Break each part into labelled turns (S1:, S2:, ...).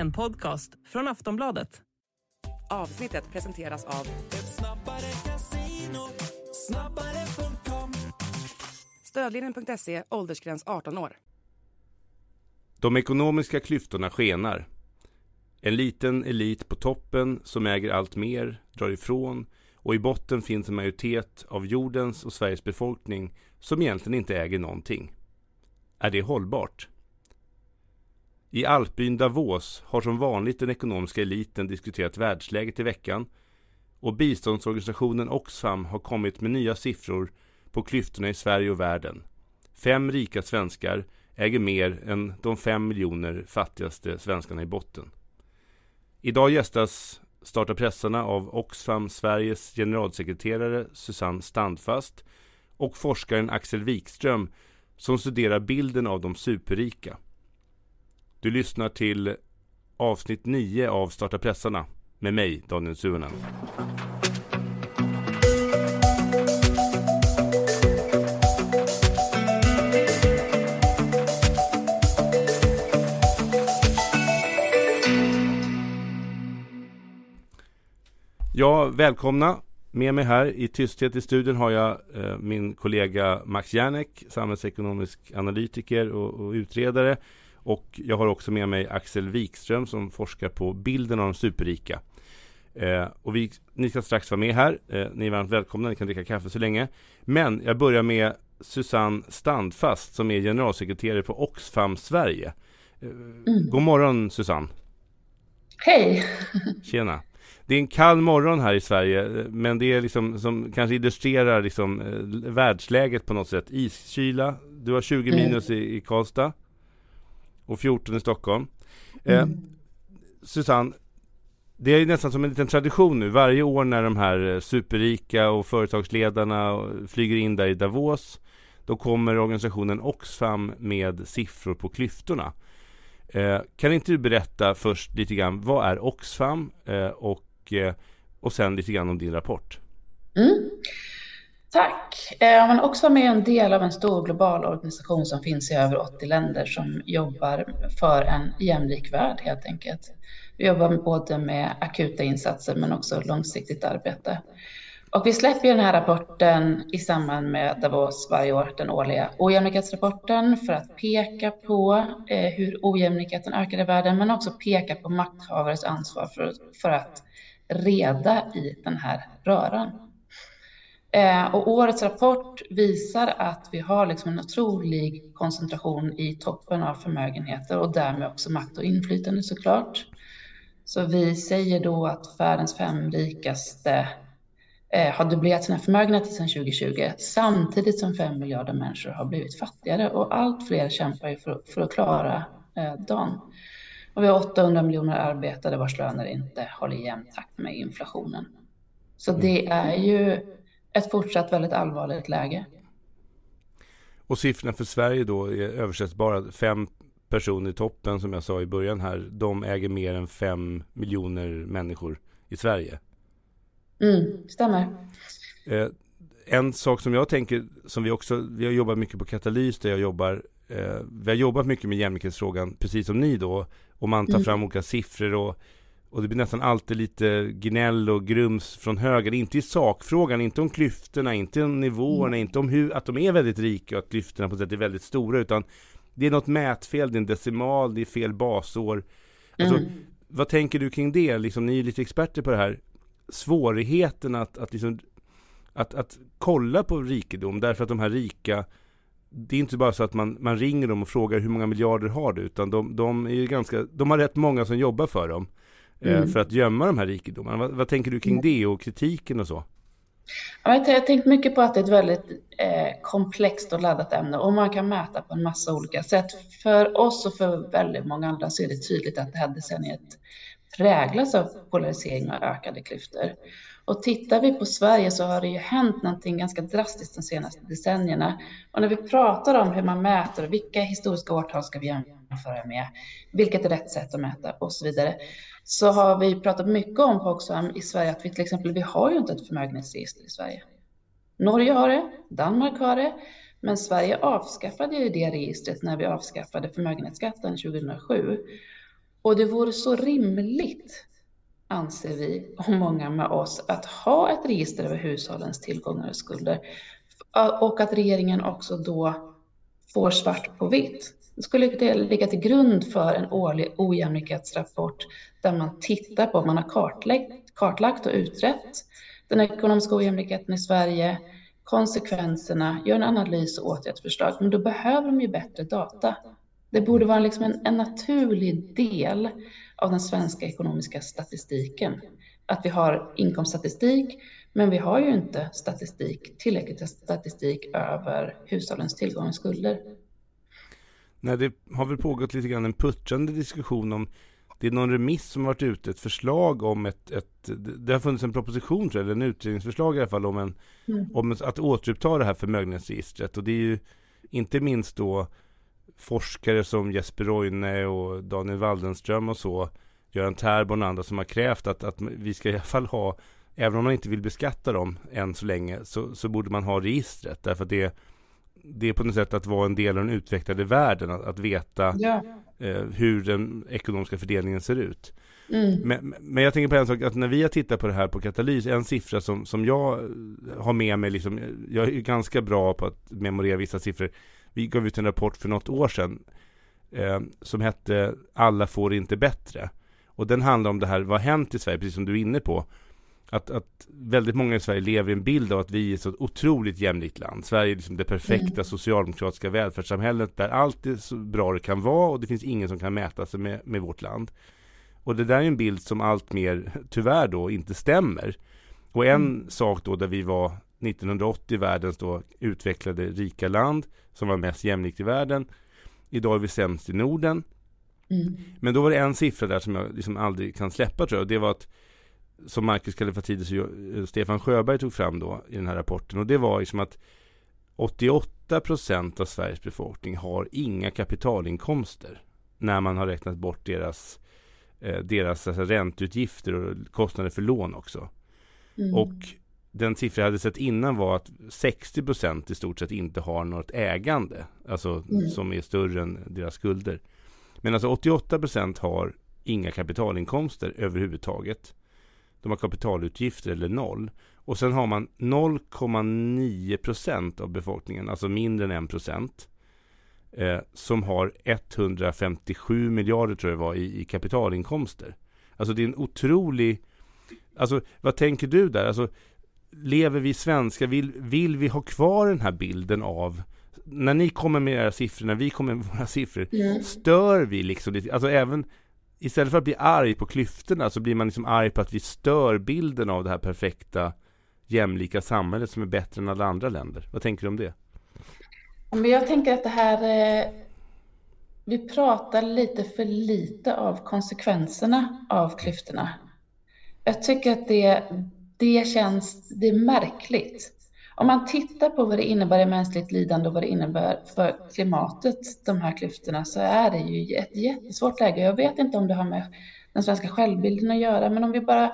S1: En podcast från Aftonbladet.
S2: Avsnittet presenteras av
S3: Ett snabbare casino, snabbare.com
S2: Stödlinjen.se, åldersgräns 18 år.
S4: De ekonomiska klyftorna skenar. En liten elit på toppen som äger allt mer drar ifrån och i botten finns en majoritet av jordens och Sveriges befolkning som egentligen inte äger någonting. Är det hållbart? I alpbyn Davos har som vanligt den ekonomiska eliten diskuterat världsläget i veckan och biståndsorganisationen Oxfam har kommit med nya siffror på klyftorna i Sverige och världen. Fem rika svenskar äger mer än de fem miljoner fattigaste svenskarna i botten. Idag gästas Starta pressarna av Oxfam Sveriges generalsekreterare Susanne Standfast och forskaren Axel Wikström som studerar bilden av de superrika. Du lyssnar till avsnitt 9 av Starta pressarna med mig, Daniel Suhonen. Ja, välkomna. Med mig här i tysthet i studion har jag eh, min kollega Max Järnek, samhällsekonomisk analytiker och, och, utredare. Och jag har också med mig Axel Wikström som forskar på bilden av de superrika. Eh, och vi, ni ska strax vara med här. Eh, ni är varmt välkomna, ni kan dricka kaffe så länge. Men jag börjar med Susanne Standfast som är generalsekreterare på Oxfam Sverige. Eh, mm. God morgon Susanne!
S5: Hej!
S4: Tjena! det är en kall morgon här i Sverige, men det är liksom som kanske illustrerar liksom eh, världsläget på något sätt. Iskyla, du har 20 mm. minus i, i Karlstad och 14 i Stockholm. Eh, mm. Eh, Susanne, det är nästan som en liten tradition nu. Varje år när de här eh, superrika och företagsledarna flyger in där i Davos, då kommer organisationen Oxfam med siffror på klyftorna. Eh, kan inte du berätta först lite grann, vad är Oxfam eh, och Eh, och, sen lite grann om din rapport.
S5: Mm. Tack. Eh, men också med en del av en stor global organisation som finns i över 80 länder som jobbar för en jämlik värld helt enkelt. Vi jobbar både med akuta insatser men också långsiktigt arbete. Och vi släpper den här rapporten i samband med Davos varje år, den årliga ojämlikhetsrapporten, för att peka på eh, hur ojämlikheten ökar i världen, men också peka på makthavares ansvar för, för att reda i den här röran. Eh, och årets rapport visar att vi har liksom en otrolig koncentration i toppen av förmögenheter och därmed också makt och inflytande såklart. Så vi säger då att världens fem rikaste eh, har dubblerat sina förmögenheter sedan 2020 samtidigt som fem miljarder människor har blivit fattigare och allt fler kämpar för, för att klara eh, dagen. Och vi har 800 miljoner arbetare vars löner inte håller jämn takt med inflationen. Så det mm. är ju ett fortsatt väldigt allvarligt läge.
S4: Och siffrorna för Sverige då är översättbara. Fem personer i toppen som jag sa i början här. De äger mer än fem miljoner människor i Sverige.
S5: Mm, stämmer.
S4: Eh, en sak som jag tänker, som vi också, vi har jobbat mycket på Katalys där jag jobbar. Eh, vi har jobbat mycket med jämlikhetsfrågan, precis som ni då. Och man tar mm. fram olika siffror och, och det blir nästan alltid lite gnäll och grums från höger. Inte i sakfrågan, inte om klyftorna, inte om nivåerna, mm. inte om hur, att de är väldigt rika och att klyftorna på sätt är väldigt stora. Utan det är något mätfel, det är en decimal, det är fel basår. Alltså, mm. Vad tänker du kring det? Liksom, ni är lite experter på det här. Svårigheten att, att, liksom, att, att kolla på rikedom därför att de här rika det är inte bara så att man, man ringer dem och frågar hur många miljarder har du, utan de, de är ju ganska, de har rätt många som jobbar för dem. Eh, mm. för att gömma de här rikedomarna. Vad, vad tänker du kring mm. det och kritiken och så?
S5: Jag har tänkt mycket på att det är ett väldigt eh, komplext och laddat ämne och man kan mäta på en massa olika sätt. För oss och för väldigt många andra så är det tydligt att det här decenniet präglas av polarisering och ökade klyftor. Och tittar vi på Sverige så har det ju hänt någonting ganska drastiskt de senaste decennierna. Och när vi pratar om hur man mäter och vilka historiska årtal ska vi jämföra med, vilket är rätt sätt att mäta och så vidare, så har vi pratat mycket om på Oxfam i Sverige att vi till exempel, vi har ju inte ett förmögenhetsregister i Sverige. Norge har det, Danmark har det, men Sverige avskaffade ju det registret när vi avskaffade förmögenhetsskatten 2007. Och det vore så rimligt, anser vi och många med oss, att ha ett register över hushållens tillgångar och skulder. Och att regeringen också då får svart på vitt. Skulle det ligga till grund för en årlig ojämlikhetsrapport där man tittar på, man har kartlagt, kartlagt och utrett den ekonomiska ojämlikheten i Sverige, konsekvenserna, gör en analys och åtgärdsförslag. Men då behöver de ju bättre data. Det borde vara liksom en, en naturlig del av den svenska ekonomiska statistiken. Att vi har inkomststatistik, men vi har ju inte statistik, tillräckligt statistik över hushållens tillgångar och skulder.
S4: Nej, det har väl pågått lite grann en puttrande diskussion om det är någon remiss som har varit ute, ett förslag om ett, ett det har funnits en proposition tror jag, eller en utredningsförslag i alla fall om, en, mm. om att återuppta det här förmögenhetsregistret och det är ju inte minst då forskare som Jesper Roine och Daniel Waldenström och så, Göran Terborn och andra som har krävt att, att vi ska i alla fall ha, även om man inte vill beskatta dem än så länge, så, så borde man ha registret. Därför att det, det är på något sätt att vara en del av den utvecklade världen, att, att veta ja. eh, hur den ekonomiska fördelningen ser ut. Mm. Men, men jag tänker på en sak, att när vi har tittat på det här på katalys, en siffra som, som jag har med mig, liksom, jag är ganska bra på att memorera vissa siffror, vi gav ut en rapport för något år sedan eh, som hette Alla får inte bättre. Och den handlar om det här, vad har hänt i Sverige, precis som du är inne på. Att, att väldigt många i Sverige lever i en bild av att vi är ett så otroligt jämlikt land. Sverige är liksom det perfekta mm. socialdemokratiska välfärdssamhället där allt är så bra det kan vara och det finns ingen som kan mäta sig med, med vårt land. Och det där är en bild som allt mer tyvärr då inte stämmer. Och en mm. sak då där vi var 1980 världens då utvecklade rika land som var mest jämlikt i världen. Idag är vi sämst i Norden. Mm. Men då var det en siffra där som jag liksom aldrig kan släppa tror jag. Det var att som Marcus Kallifatides och Stefan Sjöberg tog fram då i den här rapporten. Och det var liksom att 88 procent av Sveriges befolkning har inga kapitalinkomster när man har räknat bort deras, eh, deras alltså, ränteutgifter och kostnader för lån också. Mm. Och den siffra jag hade sett innan var att 60 procent i stort sett inte har något ägande, alltså mm. som är större än deras skulder. Men alltså 88 procent har inga kapitalinkomster överhuvudtaget. De har kapitalutgifter eller noll. Och sen har man 0,9 procent av befolkningen, alltså mindre än 1 procent, eh, som har 157 miljarder tror jag var i, i kapitalinkomster. Alltså det är en otrolig Alltså vad tänker du där? Alltså lever vi svenskar, vill, vill vi ha kvar den här bilden av när ni kommer med era siffror, när vi kommer med våra siffror, mm. stör vi liksom lite, alltså även istället för att bli arg på klyftorna så blir man liksom arg på att vi stör bilden av det här perfekta jämlika samhället som är bättre än alla andra länder. Vad tänker du om det?
S5: Men jag tänker att det här, eh, vi pratar lite för lite av konsekvenserna av klyftorna. Jag tycker att det det känns, det är märkligt. Om man tittar på vad det innebär i mänskligt lidande och vad det innebär för klimatet, de här klyftorna, så är det ju ett jättesvårt läge. Jag vet inte om det har med den svenska självbilden att göra, men om vi bara...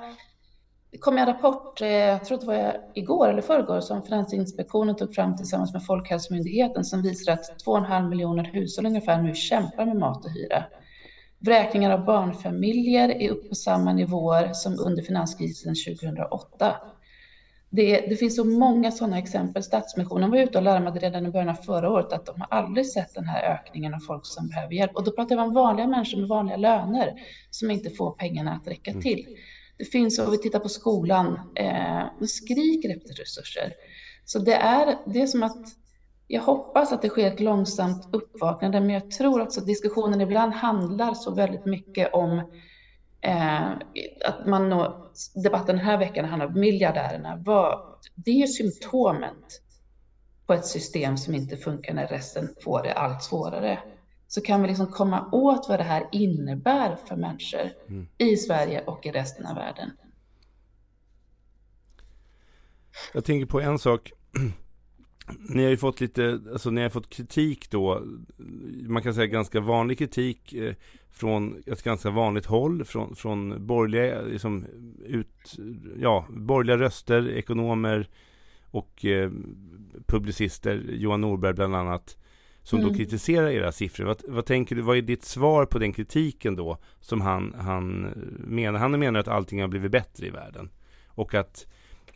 S5: Det kom en rapport, eh, jag tror det var igår eller förrgår, som Finansinspektionen tog fram tillsammans med Folkhälsomyndigheten som visar att 2,5 miljoner hushåll ungefär nu kämpar med mat och hyra. Vräkningar av barnfamiljer är uppe på samma nivåer som under finanskrisen 2008. Det, det, finns så många sådana exempel. Stadsmissionen var ute och larmade redan i början av förra året att de har aldrig sett den här ökningen av folk som behöver hjälp. Och då pratar vi om vanliga människor med vanliga löner som inte får pengarna att räcka mm. till. Det finns, om vi tittar på skolan, eh, skriker efter resurser. Så det är, det är som att jag hoppas att det sker ett långsamt uppvaknande, men jag tror också att diskussionen ibland handlar så väldigt mycket om eh, att man nå, debatten den här veckan handlar om miljardärerna. Vad, det är symptomet på ett system som inte funkar när resten får det allt svårare. Så kan vi liksom komma åt vad det här innebär för människor mm. i Sverige och i resten av världen.
S4: Jag tänker på en sak ni har ju fått lite, alltså ni har fått kritik då, man kan säga ganska vanlig kritik eh, från ett ganska vanligt håll, från, från borgerliga, liksom, ut, ja, borgerliga röster, ekonomer och eh, publicister, Johan Norberg bland annat, som
S5: Mm.
S4: då kritiserar era siffror. Vad, vad tänker du, vad är ditt svar på den kritiken då som han, han menar? Han menar att allting har blivit bättre i världen och att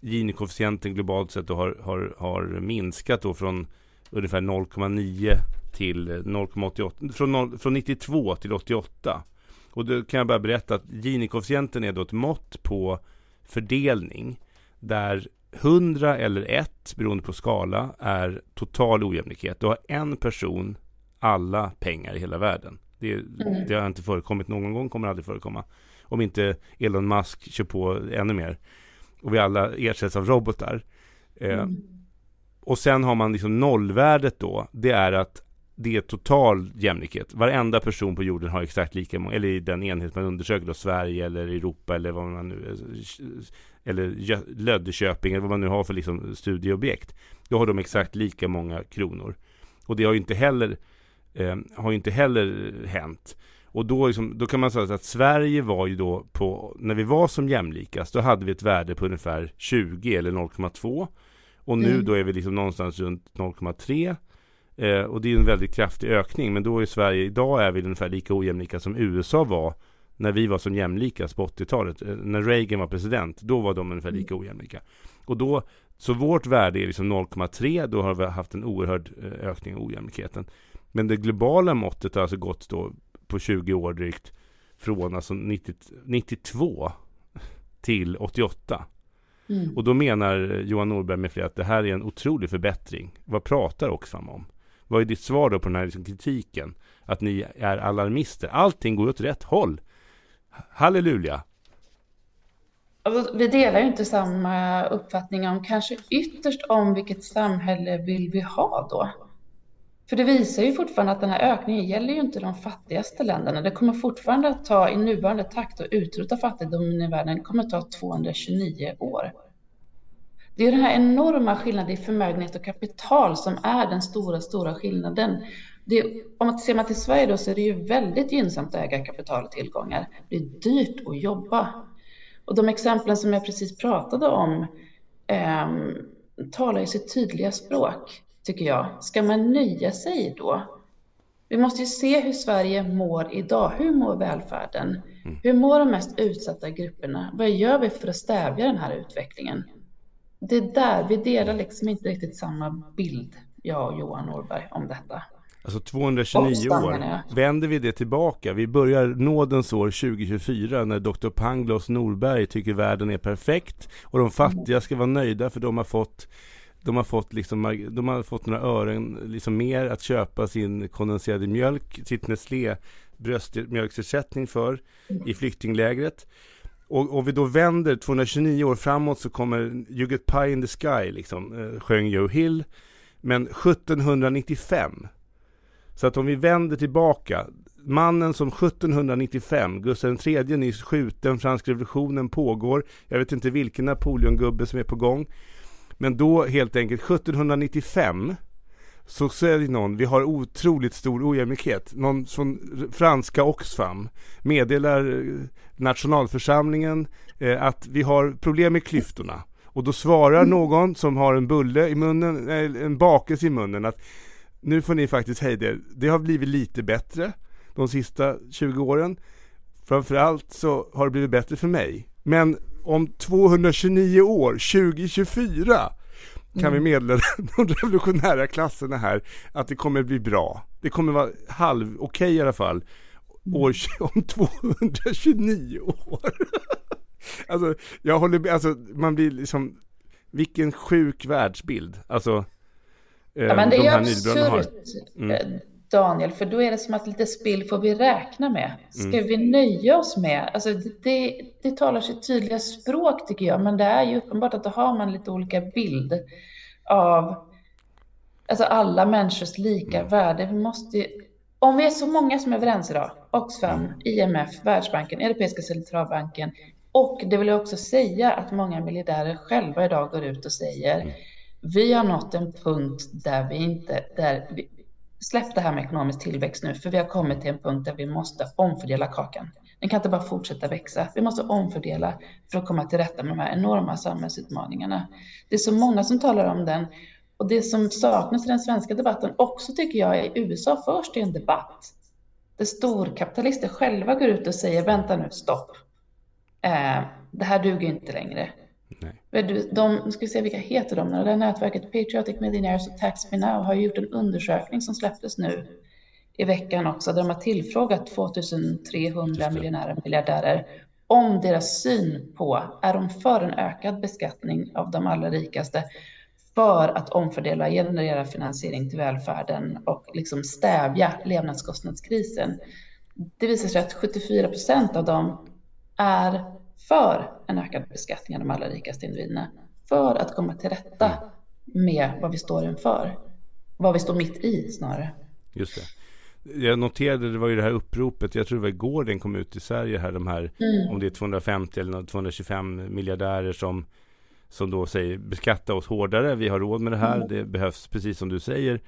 S4: Gini-koefficienten globalt sett har, har, har minskat då från ungefär 0,9 till 0,88 från, 0, från 92 till 88. Och då kan jag bara berätta att Gini-koefficienten är då ett mått på fördelning där 100 eller 1 beroende på skala är total ojämlikhet. Du har en person alla pengar i hela världen. Det,
S5: Mm.
S4: det har inte förekommit någon gång, kommer aldrig förekomma. Om inte Elon Musk kör på ännu mer. Och vi alla ersätts av robotar. Eh,
S5: Mm.
S4: och sen har man liksom nollvärdet då. Det är att det är total jämlikhet. Varenda person på jorden har exakt lika många, eller i den enhet man undersöker då, Sverige eller Europa eller vad man nu, eller Gö- Löddeköping eller vad man nu har för liksom studieobjekt. Då har de exakt lika många kronor. Och det har ju inte heller, eh, har inte heller hänt. Och då, liksom, då kan man säga att Sverige var ju då på, när vi var som jämlikast, då hade vi ett värde på ungefär 20 eller 0,2. Och nu
S5: Mm.
S4: då är vi liksom någonstans runt 0,3. Eh, och det är en väldigt kraftig ökning. Men då är Sverige, idag är vi ungefär lika ojämlika som USA var när vi var som jämlikast på 80-talet. Eh, när Reagan var president, då var de ungefär lika ojämlika. Och då, så vårt värde är liksom 0,3, då har vi haft en oerhörd eh, ökning av ojämlikheten. Men det globala måttet har alltså gått då på 20 år drygt från alltså 90, 92 till 88.
S5: Mm.
S4: Och då menar Johan Norberg med flera att det här är en otrolig förbättring. Vad pratar Oxfam om? Vad är ditt svar då på den här liksom kritiken? Att ni är alarmister. Allting går åt rätt håll. Halleluja!
S5: Alltså, vi delar ju inte samma uppfattning om kanske ytterst om vilket samhälle vill vi ha då. För det visar ju fortfarande att den här ökningen gäller ju inte de fattigaste länderna. Det kommer fortfarande att ta i nuvarande takt att utrota fattigdomen i världen. Det kommer att ta 229 år. Det är den här enorma skillnaden i förmögenhet och kapital som är den stora, stora skillnaden. Det, om man ser man till Sverige då så är det ju väldigt gynnsamt att äga kapital och tillgångar. Det är dyrt att jobba. Och de exemplen som jag precis pratade om ehm, talar ju sitt tydliga språk, tycker jag. Ska man nöja sig då? Vi måste ju se hur Sverige mår idag. Hur mår välfärden? Hur mår de mest utsatta grupperna? Vad gör vi för att stävja den här utvecklingen? Det är där vi delar liksom inte riktigt samma bild, jag och Johan Norberg, om detta.
S4: Alltså 229
S5: Oxfam,
S4: år. Vänder vi det tillbaka? Vi börjar nådens år 2024 när Dr. Pangloss Norberg tycker världen är perfekt och de fattiga ska vara nöjda för de har fått de har fått, liksom, de har fått några ören liksom mer att köpa sin kondenserade mjölk, sitt Nestlé bröstmjölksersättning för i flyktinglägret. Och om vi då vänder 229 år framåt så kommer You get pie in the sky, liksom, eh, sjöng Joe Hill. Men 1795 så att om vi vänder tillbaka, mannen som 1795, Gustav III nyss skjuten, franska revolutionen pågår, jag vet inte vilken Napoleongubbe som är på gång. Men då helt enkelt 1795 så säger någon, vi har otroligt stor ojämlikhet. Någon från franska Oxfam meddelar eh, nationalförsamlingen eh, att vi har problem med klyftorna. Och då svarar någon som har en bulle i munnen, en bakelse i munnen att nu får ni faktiskt hejda er. Det har blivit lite bättre de sista 20 åren. Framförallt så har det blivit bättre för mig. Men om 229 år, 2024, kan vi meddela de revolutionära klasserna här att det kommer bli bra. Det kommer vara halv okej i alla fall. År, om 229 år. alltså, jag håller med, alltså man blir liksom, vilken sjuk världsbild. Alltså, eh,
S5: Ja, men det
S4: de
S5: är absurt,
S4: Mm.
S5: Daniel, för då är det som att lite spill får vi räkna med. Ska
S4: Mm.
S5: vi nöja oss med? Alltså det, det, det talar sitt tydliga språk tycker jag, men det är ju uppenbart att då har man lite olika bild av alltså alla människors lika
S4: Mm.
S5: värde. Vi måste ju, om vi är så många som är överens idag, Oxfam,
S4: Mm.
S5: IMF, Världsbanken, Europeiska centralbanken, och det vill jag också säga att många miljardärer själva idag går ut och säger
S4: Mm.
S5: vi har nått en punkt där vi inte, där vi, släpp det här med ekonomisk tillväxt nu, för vi har kommit till en punkt där vi måste omfördela kakan. Den kan inte bara fortsätta växa. Vi måste omfördela för att komma till rätta med de här enorma samhällsutmaningarna. Det är så många som talar om den Och det som saknas i den svenska debatten också tycker jag är i USA förs det en debatt där storkapitalister själva går ut och säger vänta nu, stopp. Eh, det här duger inte längre. De, ska vi se vilka heter de? Det här nätverket Patriotic Millionaires och Tax Me Now har gjort en undersökning som släpptes nu i veckan också, där de har tillfrågat 2300 miljonärer och miljardärer om deras syn på, är de för en ökad beskattning av de allra rikaste för att omfördela och generera finansiering till välfärden och liksom stävja levnadskostnadskrisen. Det visar sig att 74 procent av dem är för en ökad beskattning av de allra rikaste individerna för att komma till rätta med vad vi står inför. Vad vi står mitt i snarare.
S4: Just det. Jag noterade, det var ju det här uppropet, jag tror det var igår den kom ut i Sverige här, de här, mm. om det är 250 eller 225 miljardärer som, som då säger beskatta oss hårdare, vi har råd med det här, mm. det behövs precis som du säger.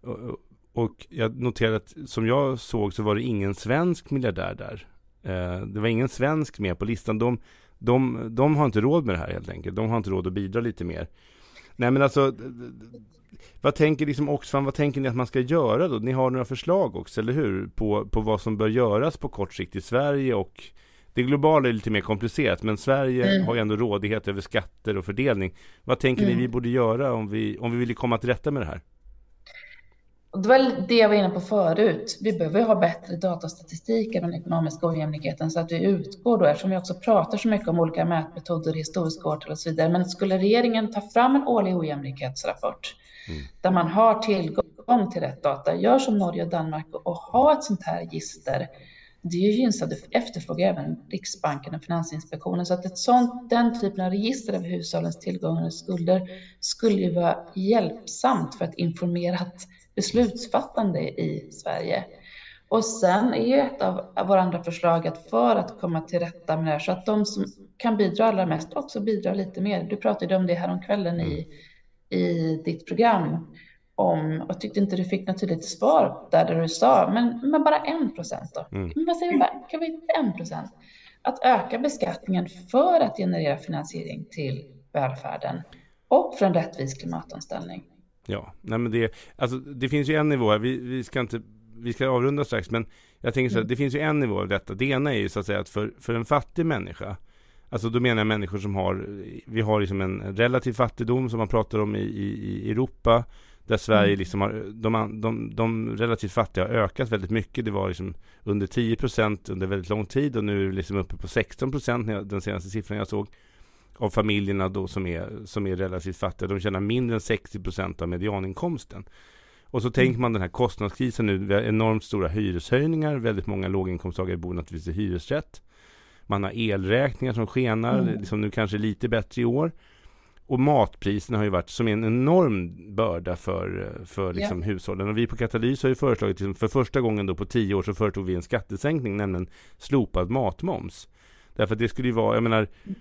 S4: Och, och jag noterade att som jag såg så var det ingen svensk miljardär där. Eh, det var ingen svensk med på listan. De, de, de har inte råd med det här helt enkelt. De har inte råd att bidra lite mer. Nej men alltså vad tänker liksom Oxfam, vad tänker ni att man ska göra då? Ni har några förslag också, eller hur? På, på vad som bör göras på kort sikt i Sverige och det globala är lite mer komplicerat, men Sverige mm. har ju ändå rådighet över skatter och fördelning. Vad tänker mm. ni vi borde göra om vi, om vi vill komma till rätta med det här?
S5: Det var det jag var inne på förut. Vi behöver ha bättre datastatistik av den ekonomiska ojämlikheten så att vi utgår då, eftersom vi också pratar så mycket om olika mätmetoder, historiska årtal och så vidare. Men skulle regeringen ta fram en årlig ojämlikhetsrapport mm. där man har tillgång till rätt data, gör som Norge och Danmark och ha ett sånt här register. Det är ju gynnsamt, efterfrågar även Riksbanken och Finansinspektionen. Så att ett sånt, den typen av register över hushållens tillgångar och skulder skulle ju vara hjälpsamt för ett informerat beslutsfattande i Sverige. Och sen är ju ett av våra andra förslag att för att komma till rätta med det här så att de som kan bidra allra mest också bidrar lite mer. Du pratade om det här om kvällen i, i ditt program om, och tyckte inte du fick något tydligt svar där, där du sa, men, men bara en procent då? Mm. Men vad säger du, kan vi en procent? Att öka beskattningen för att generera finansiering till välfärden och för en rättvis klimatomställning.
S4: Ja, nej men det, alltså, det finns ju en nivå här, vi, vi ska inte, vi ska avrunda strax, men jag tänker så här, mm. det finns ju en nivå av detta. Det ena är ju så att säga att för, för en fattig människa, alltså då menar jag människor som har, vi har liksom en relativ fattigdom som man pratar om i, i, i Europa, där Sverige mm. liksom har, de, de, de relativt fattiga har ökat väldigt mycket. Det var liksom under 10 procent under väldigt lång tid och nu är det liksom uppe på 16 procent den senaste siffran jag såg av familjerna då som är, som är relativt fattiga. De tjänar mindre än 60 procent av medianinkomsten. Och så mm. tänker man den här kostnadskrisen nu, vi har enormt stora hyreshöjningar, väldigt många låginkomsttagare bor naturligtvis i hyresrätt. Man har elräkningar som skenar, mm. liksom nu kanske lite bättre i år. Och matpriserna har ju varit som en enorm börda för, för liksom yeah. hushållen. Och vi på Katalys har ju föreslagit, liksom, för första gången då på tio år så företog vi en skattesänkning, nämligen slopad matmoms. Därför att det skulle ju vara, jag menar, Eh,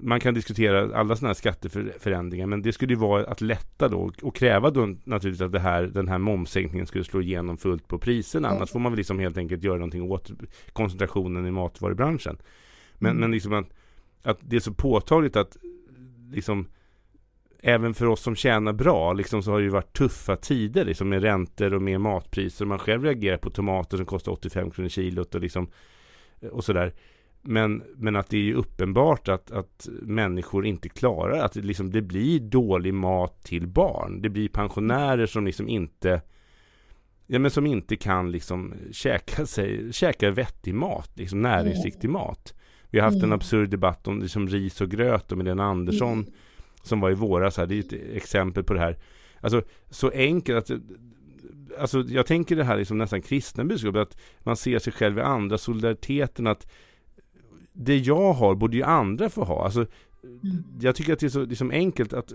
S4: man kan diskutera alla sådana här skatteförändringar men det skulle ju vara att lätta då och kräva då naturligtvis att det här, den här momssänkningen skulle slå igenom fullt på priserna. Mm. Annars får man väl liksom helt enkelt göra någonting åt koncentrationen i matvarubranschen. Men, mm. men liksom att, att det är så påtagligt att liksom även för oss som tjänar bra liksom så har det ju varit tuffa tider liksom med räntor och med matpriser. Man själv reagerar på tomater som kostar 85 kronor kilot och liksom och sådär. Men, men att det är ju uppenbart att, att människor inte klarar att det, liksom, det blir dålig mat till barn. Det blir pensionärer som liksom inte ja, men som inte kan liksom käka, sig, käka vettig mat, liksom näringsriktig mat. Vi har haft en mm. absurd debatt om liksom ris och gröt och med den Andersson mm. som var i våras. Här. Det är ett exempel på det här. Alltså så enkelt att Alltså jag tänker det här liksom nästan kristna budskapet att man ser sig själv i andra solidariteten att det jag har borde ju andra få ha. Alltså, mm. Jag tycker att det är så liksom enkelt att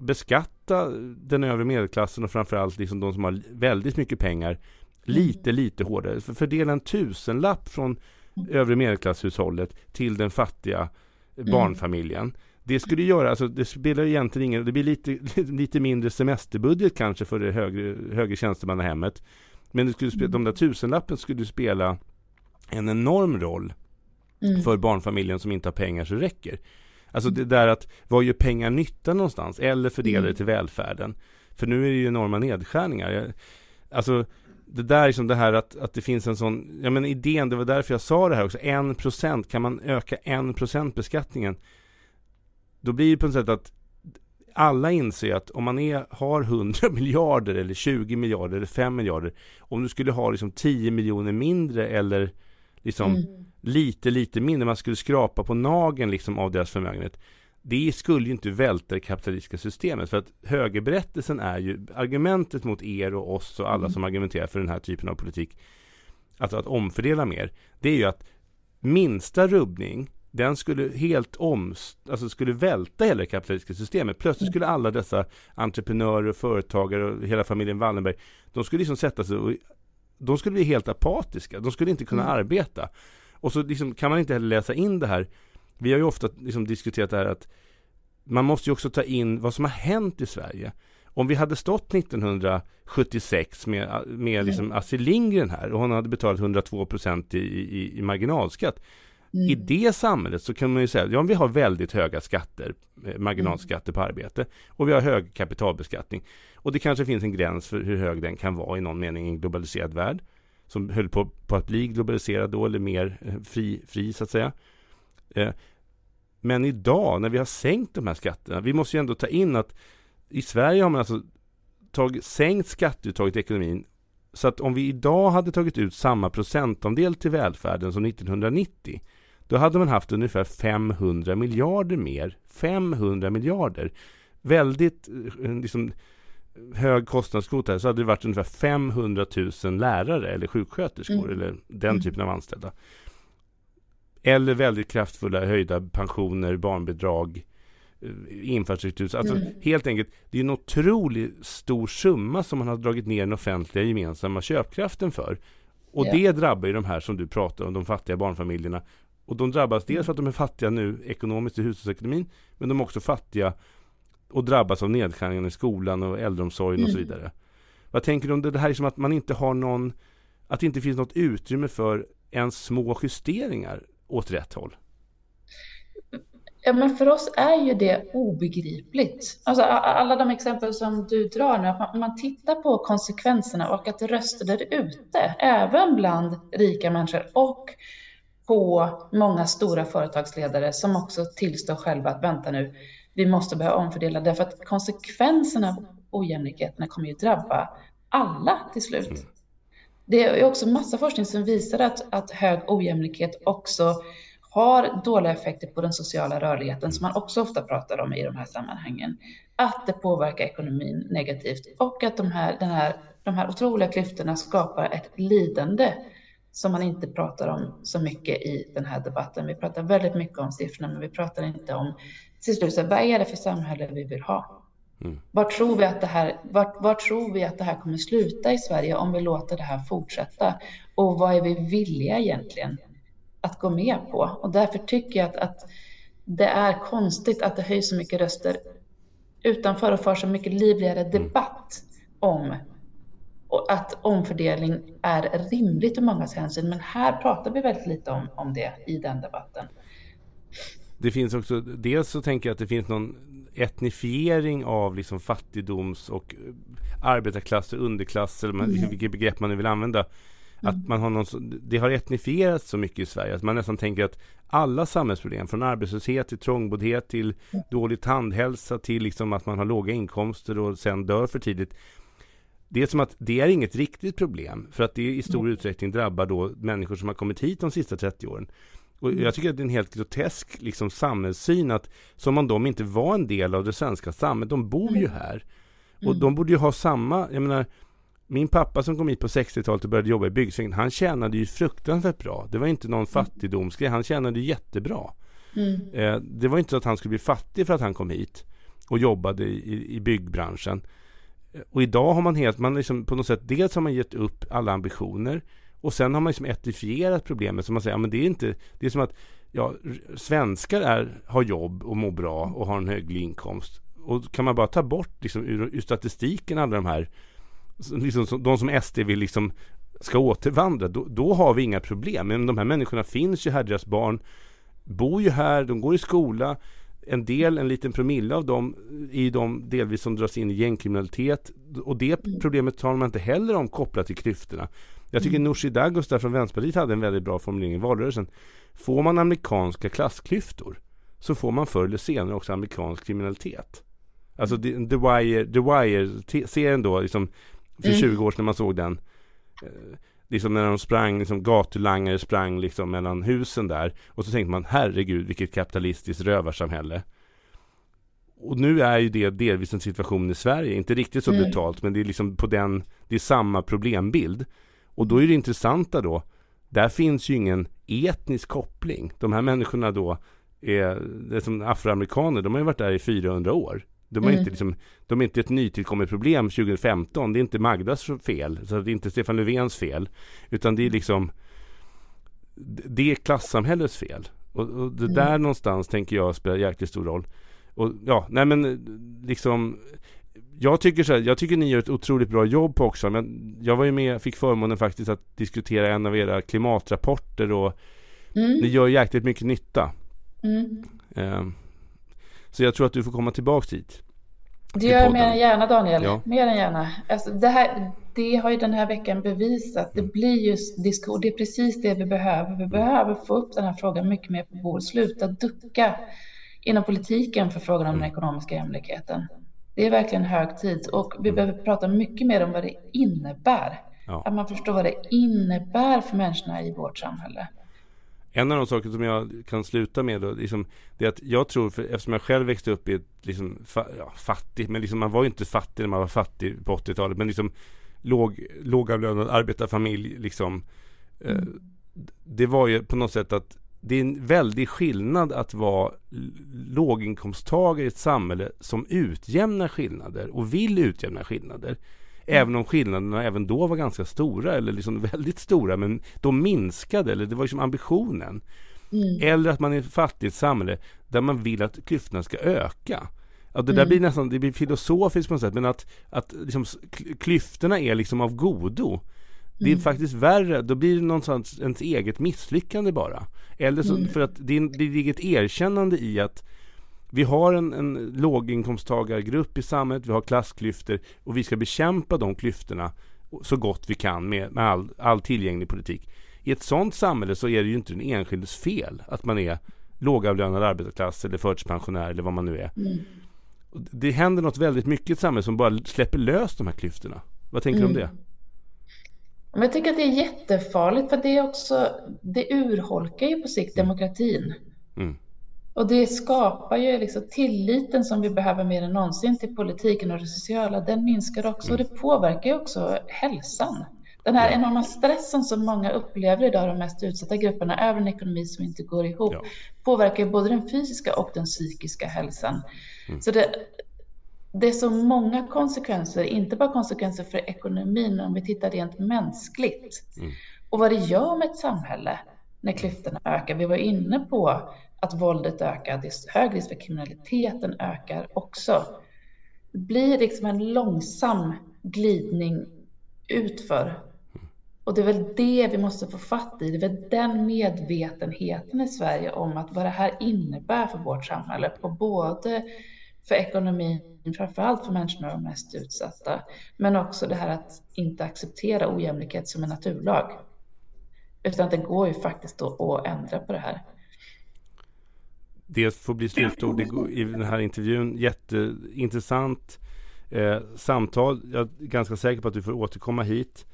S4: beskatta den övre medelklassen och framförallt liksom de som har väldigt mycket pengar lite, mm. lite hårdare. För fördela en tusenlapp från mm. övre medelklasshushållet till den fattiga barnfamiljen. Det skulle göra, alltså det spelar egentligen ingen, det blir lite, lite mindre semesterbudget kanske för det högre, högre tjänstemannahemmet. Men det skulle spela, de där tusenlappen skulle spela en enorm roll mm. för barnfamiljen som inte har pengar så det räcker. Alltså det där att, vad gör pengar nytta någonstans? Eller fördelar det
S5: Mm.
S4: till välfärden? För nu är det ju enorma nedskärningar. Alltså det där liksom det här att, att det finns en sån, ja men idén, det var därför jag sa det här också, en procent, kan man öka en procent beskattningen? Då blir det på något sätt att alla inser att om man är, har 100 miljarder eller 20 miljarder eller 5 miljarder, om du skulle ha liksom 10 miljoner mindre eller liksom
S5: Mm.
S4: lite, lite mindre, man skulle skrapa på nageln liksom av deras förmögenhet. Det skulle ju inte välta det kapitalistiska systemet för att högerberättelsen är ju argumentet mot er och oss och alla
S5: Mm.
S4: som argumenterar för den här typen av politik, alltså att omfördela mer, det är ju att minsta rubbning den skulle helt om, alltså skulle välta hela det kapitalistiska systemet. Plötsligt skulle alla dessa entreprenörer och företagare och hela familjen Wallenberg, de skulle liksom sätta sig och de skulle bli helt apatiska. De skulle inte kunna
S5: Mm.
S4: arbeta. Och så liksom kan man inte heller läsa in det här. Vi har ju ofta liksom diskuterat det här att man måste ju också ta in vad som har hänt i Sverige. Om vi hade stått 1976 med, med liksom Astrid Lindgren här och hon hade betalat 102 procent i, i, i marginalskatt.
S5: Mm.
S4: I det samhället så kan man ju säga, ja vi har väldigt höga skatter, eh, marginalskatter på arbete och vi har hög kapitalbeskattning. Och det kanske finns en gräns för hur hög den kan vara i någon mening i en globaliserad värld. Som höll på, på att bli globaliserad då eller mer eh, fri, fri så att säga. Eh, men idag när vi har sänkt de här skatterna, vi måste ju ändå ta in att i Sverige har man alltså tagit, sänkt skatteuttaget i ekonomin så att om vi idag hade tagit ut samma procentandel till välfärden som 1990 då hade man haft ungefär 500 miljarder mer. 500 miljarder. Väldigt eh, liksom, hög kostnadskvot här så hade det varit ungefär 500 000 lärare eller sjuksköterskor
S5: Mm.
S4: eller den
S5: Mm.
S4: typen av anställda. Eller väldigt kraftfulla höjda pensioner, barnbidrag, eh, infrastruktur. Alltså
S5: Mm.
S4: helt enkelt, det är en otroligt stor summa som man har dragit ner den offentliga gemensamma köpkraften för. Och
S5: Ja.
S4: det drabbar ju de här som du pratar om, de fattiga barnfamiljerna. Och de drabbas dels för att de är fattiga nu ekonomiskt i hushållsekonomin, men de är också fattiga och drabbas av nedskärningarna i skolan och äldreomsorgen och så
S5: Mm.
S4: vidare. Vad tänker du om det, det här är som att man inte har någon, att det inte finns något utrymme för ens små justeringar åt rätt håll?
S5: Ja, men för oss är ju det obegripligt. Alltså, alla de exempel som du drar nu, att man, man tittar på konsekvenserna och att röster där ute, även bland rika människor och på många stora företagsledare som också tillstår själva att vänta nu, vi måste börja omfördela därför att konsekvenserna av ojämlikheterna kommer ju drabba alla till slut. Det är också massa forskning som visar att, att hög ojämlikhet också har dåliga effekter på den sociala rörligheten som man också ofta pratar om i de här sammanhangen. Att det påverkar ekonomin negativt och att de här, den här, de här otroliga klyftorna skapar ett lidande som man inte pratar om så mycket i den här debatten. Vi pratar väldigt mycket om siffrorna, men vi pratar inte om till slut, så vad är det för samhälle vi vill ha?
S4: Mm.
S5: Var tror, vi att det här, var, var tror vi att det här kommer sluta i Sverige om vi låter det här fortsätta? Och vad är vi villiga egentligen att gå med på? Och därför tycker jag att, att det är konstigt att det höjs så mycket röster utanför och för så mycket livligare debatt om att omfördelning är rimligt ur mångas hänsyn. Men här pratar vi väldigt lite om, om det i den debatten.
S4: Det finns också, dels så tänker jag att det finns någon etnifiering av liksom fattigdoms och arbetarklass och underklass eller man,
S5: Mm.
S4: vilket begrepp man nu vill använda. Att man har någon, det har etnifierats så mycket i Sverige att man nästan tänker att alla samhällsproblem från arbetslöshet till trångboddhet till dålig tandhälsa till liksom att man har låga inkomster och sen dör för tidigt. Det är som att det är inget riktigt problem för att det i stor utsträckning drabbar då människor som har kommit hit de sista 30 åren. Och jag tycker att det är en helt grotesk liksom, samhällssyn att som om de inte var en del av det svenska samhället. De bor ju här. Och de borde ju ha samma, jag menar min pappa som kom hit på 60-talet och började jobba i byggsvängen, han tjänade ju fruktansvärt bra. Det var inte någon fattigdomsgrej, han tjänade jättebra.
S5: Mm.
S4: Eh, det var inte så att han skulle bli fattig för att han kom hit och jobbade i, i byggbranschen. Och idag har man helt, man liksom på något sätt, dels har man gett upp alla ambitioner och sen har man liksom etifierat problemet som man säger, ja, men det är inte, det är som att ja, svenskar är, har jobb och mår bra och har en höglig inkomst. Och kan man bara ta bort liksom ur, ur statistiken alla de här, liksom, de som SD vill liksom ska återvandra, då, då har vi inga problem. Men de här människorna finns ju här, deras barn bor ju här, de går i skola en del, en liten promille av dem är ju de delvis som dras in i gängkriminalitet. Och det
S5: Mm.
S4: problemet talar man inte heller om kopplat till klyftorna. Jag tycker
S5: Mm.
S4: Nooshi Dadgostar från Vänsterpartiet hade en väldigt bra formulering i valrörelsen. Får man amerikanska klassklyftor så får man förr eller senare också amerikansk kriminalitet. Alltså The, The Wire, The Wire-serien då, liksom, för
S5: Mm.
S4: 20 år sedan när man såg den. Liksom när de sprang, liksom gatulangare sprang liksom mellan husen där. Och så tänkte man, herregud vilket kapitalistiskt rövarsamhälle. Och nu är ju det delvis en situation i Sverige, inte riktigt så
S5: Mm.
S4: brutalt, men det är liksom på den, det är samma problembild. Och då är det intressanta då, där finns ju ingen etnisk koppling. De här människorna då är, det är som afroamerikaner, de har ju varit där i 400 år. De är,
S5: Mm.
S4: inte liksom, de är inte ett nytillkommet problem 2015. Det är inte Magdas fel. Så det är inte Stefan Löfvens fel. Utan det är liksom Det är klassamhällets fel. Och, och det
S5: Mm.
S4: där någonstans tänker jag spelar jäkligt stor roll. Och ja, nej men liksom jag tycker så här, jag tycker ni gör ett otroligt bra jobb på också. Men jag var ju med, fick förmånen faktiskt att diskutera en av era klimatrapporter och ni
S5: Mm.
S4: gör jäkligt mycket nytta.
S5: Mm.
S4: Eh, så jag tror att du får komma tillbaks hit.
S5: Det gör jag mer än gärna Daniel.
S4: Ja.
S5: Mer än gärna. Alltså, det, här, det har ju den här veckan bevisat. Det blir just diskussion. Det är precis det vi behöver. Vi behöver få upp den här frågan mycket mer på bordet. Sluta ducka inom politiken för frågan om den ekonomiska jämlikheten. Det är verkligen hög tid och vi behöver prata mycket mer om vad det innebär.
S4: Ja.
S5: Att man förstår vad det innebär för människorna i vårt samhälle.
S4: En av de saker som jag kan sluta med då, liksom, det är att jag tror, för eftersom jag själv växte upp i ett liksom, fa, ja, fattigt, men liksom, man var ju inte fattig när man var fattig på 80-talet, men liksom låg, lågavlönad arbetarfamilj liksom. Eh, det var ju på något sätt att det är en väldig skillnad att vara låginkomsttagare i ett samhälle som utjämnar skillnader och vill utjämna skillnader. Även om skillnaderna även då var ganska stora eller liksom väldigt stora men de minskade eller det var liksom ambitionen. Eller att man är ett fattigt samhälle där man vill att klyftorna ska öka. Ja, det där blir nästan det blir filosofiskt på något sätt men att, att liksom, klyftorna är liksom av godo. Det är faktiskt värre, då blir det någonstans ens eget misslyckande bara. Eller så, för att det, är- det ligger ett erkännande i att vi har en, en låginkomsttagargrupp i samhället, vi har klassklyftor och vi ska bekämpa de klyftorna så gott vi kan med, med all, all tillgänglig politik. I ett sådant samhälle så är det ju inte den enskildes fel att man är lågavlönad arbetarklass eller förtidspensionär eller vad man nu är. Och Det händer något väldigt mycket i ett samhälle som bara släpper lös de här klyftorna. Vad tänker du om det?
S5: Men jag tycker att det är jättefarligt för det är också, det urholkar ju på sikt demokratin.
S4: Mm.
S5: Och det skapar ju liksom tilliten som vi behöver mer än någonsin till politiken och det sociala. Den minskar också och det påverkar ju också hälsan. Den här enorma stressen som många upplever idag, de mest utsatta grupperna, över en ekonomi som inte går ihop,
S4: Ja.
S5: påverkar både den fysiska och den psykiska hälsan. Så det, det är så många konsekvenser, inte bara konsekvenser för ekonomin, men om vi tittar rent mänskligt. Och vad det gör med ett samhälle när klyftorna ökar. Vi var inne på att våldet ökar, det är hög risk för kriminaliteten ökar också. Det blir liksom en långsam glidning utför. Och det är väl det vi måste få fatt i. Det är väl den medvetenheten i Sverige om att vad det här innebär för vårt samhälle, på både för ekonomin, framförallt för människorna de mest utsatta, men också det här att inte acceptera ojämlikhet som en naturlag. Utan att det går ju faktiskt att ändra på det här.
S4: Det får bli slutord i den här intervjun. Jätteintressant eh, samtal. Jag är ganska säker på att du får återkomma hit.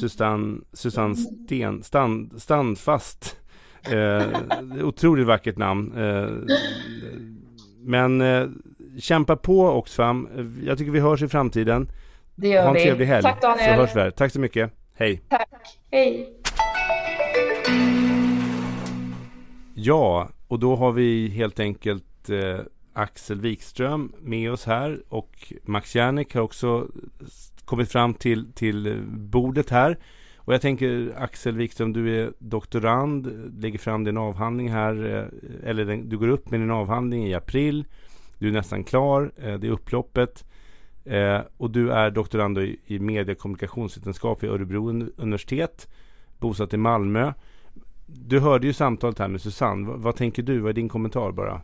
S4: Susanne, Susanne Sten, stand, Standfast. Eh, otroligt vackert namn. Eh, men eh, kämpa på Oxfam. Jag tycker vi hörs i framtiden.
S5: Det gör
S4: Ha en
S5: vi.
S4: trevlig helg.
S5: Tack
S4: Så
S5: Daniel.
S4: hörs vi här. Tack så mycket. Hej.
S5: Tack. Hej.
S4: Ja, och då har vi helt enkelt eh, Axel Wikström med oss här och Max Järnek har också kommit fram till, till bordet här. Och jag tänker Axel Wikström, du är doktorand, lägger fram din avhandling här, eh, eller den, du går upp med din avhandling i april. Du är nästan klar, eh, det är upploppet. Eh, och du är doktorand i, i medie och kommunikationsvetenskap vid Örebro universitet, bosatt i Malmö. Du hörde ju samtalet här med Susanne. Vad, vad tänker du? Vad är din kommentar bara?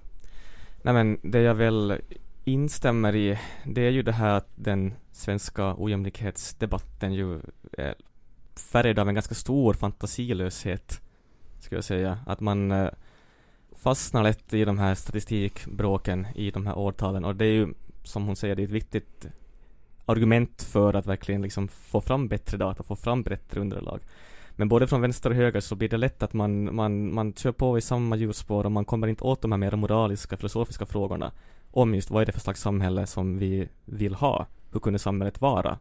S6: Nej men det jag väl instämmer i, det är ju det här att den svenska ojämlikhetsdebatten ju är färgad av en ganska stor fantasilöshet, skulle jag säga. Att man eh, fastnar lätt i de här statistikbråken i de här årtalen och det är ju, som hon säger, det är ett viktigt argument för att verkligen liksom få fram bättre data, få fram bättre underlag. Men både från vänster och höger så blir det lätt att man, man, man kör på i samma hjulspår och man kommer inte åt de här mer moraliska, filosofiska frågorna om just vad är det för slags samhälle som vi vill ha? Hur kunde samhället vara? Uh,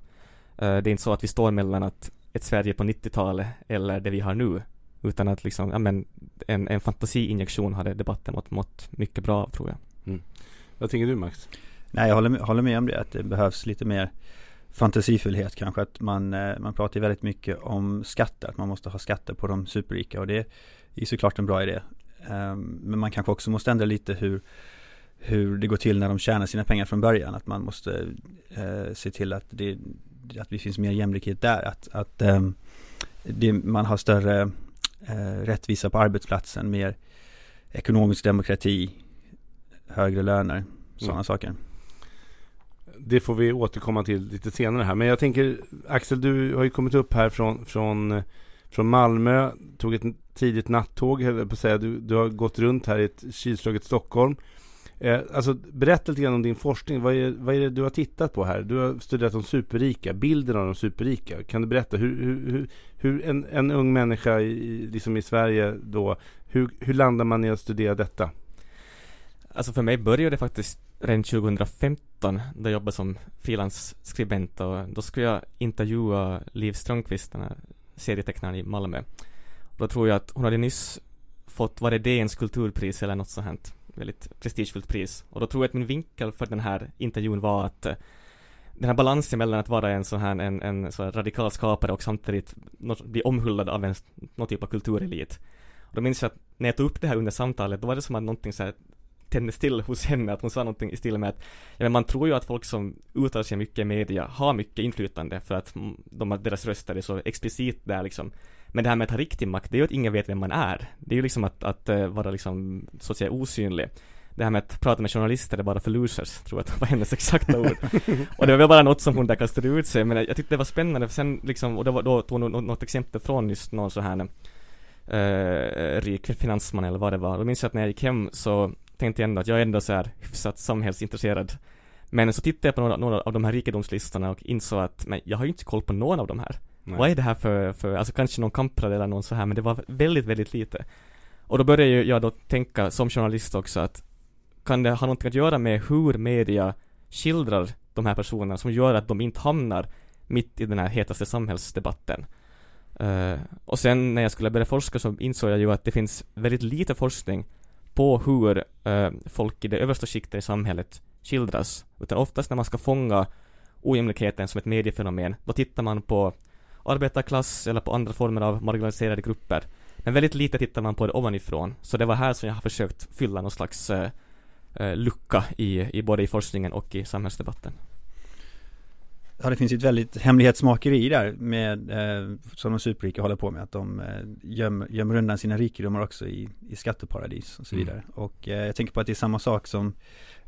S6: det är inte så att vi står mellan att ett Sverige på 90-talet eller det vi har nu, utan att liksom, ja men en, en fantasiinjektion hade debatten mått, mått mycket bra av, tror jag.
S4: Mm. Vad tänker du Max?
S7: Nej, jag håller håller med om det, att det behövs lite mer fantasifullhet kanske. Att man, eh, man pratar väldigt mycket om skatter, att man måste ha skatter på de superrika och det är såklart en bra idé. Ehm, men man kanske också måste ändra lite hur, hur det går till när de tjänar sina pengar från början. Att man måste eh, se till att det, att det finns mer jämlikhet där. Att, att eh, det, man har större eh, rättvisa på arbetsplatsen, mer ekonomisk demokrati, högre löner, sådana mm. saker.
S4: Det får vi återkomma till lite senare här. Men jag tänker, Axel, du har ju kommit upp här från, från, från Malmö, tog ett tidigt nattåg, höll på att säga. Du, du har gått runt här i ett kylslaget Stockholm. Eh, alltså, berätta lite grann om din forskning. Vad är, vad är det du har tittat på här? Du har studerat de superrika, bilden av de superrika. Kan du berätta hur, hur, hur, hur en, en ung människa i, liksom i Sverige då, hur, hur landar man i att studera detta?
S6: Alltså för mig började det faktiskt redan 2015 då jag jobbade som frilansskribent och då skulle jag intervjua Liv Strömquist, den här serietecknaren i Malmö. Då tror jag att hon hade nyss fått, var det DNs kulturpris eller något sånt här väldigt prestigefullt pris. Och då tror jag att min vinkel för den här intervjun var att eh, den här balansen mellan att vara en sån här, en, en så här radikal skapare och samtidigt bli omhullad av en, någon typ av kulturelit. Och då minns jag att när jag tog upp det här under samtalet, då var det som att någonting så här tändes till hos henne, att hon sa någonting i stil med att ja, men man tror ju att folk som uttalar sig mycket i media har mycket inflytande för att de, deras röster är så explicit där liksom. Men det här med att ha riktig makt, det är ju att ingen vet vem man är. Det är ju liksom att, att uh, vara liksom, så att säga osynlig. Det här med att prata med journalister är bara för losers, tror jag att det var hennes exakta ord. och det var väl bara något som hon där kastade ut sig, men jag tyckte det var spännande, för sen liksom, och det var, då tog hon något exempel från just någon så här uh, rik finansman eller vad det var. Då minns jag att när jag gick hem så tänkte jag ändå att jag är ändå så här hyfsat samhällsintresserad. Men så tittade jag på några, några av de här rikedomslistorna och insåg att men jag har ju inte koll på någon av de här. Nej. Vad är det här för, för, alltså kanske någon kamprad eller någon så här, men det var väldigt, väldigt lite. Och då började jag då tänka som journalist också att kan det ha någonting att göra med hur media skildrar de här personerna som gör att de inte hamnar mitt i den här hetaste samhällsdebatten. Uh, och sen när jag skulle börja forska så insåg jag ju att det finns väldigt lite forskning på hur eh, folk i det översta skiktet i samhället skildras. Utan oftast när man ska fånga ojämlikheten som ett mediefenomen, då tittar man på arbetarklass eller på andra former av marginaliserade grupper. Men väldigt lite tittar man på det ovanifrån. Så det var här som jag har försökt fylla någon slags eh, eh lucka i, i både i forskningen och i samhällsdebatten.
S7: Ja, det finns ju ett väldigt hemlighetsmakeri där med, eh, som de superrika håller på med, att de eh, gömmer, gömmer undan sina rikedomar också i, i skatteparadis och så mm. vidare. Mm. Och eh, jag tänker på att det är samma sak som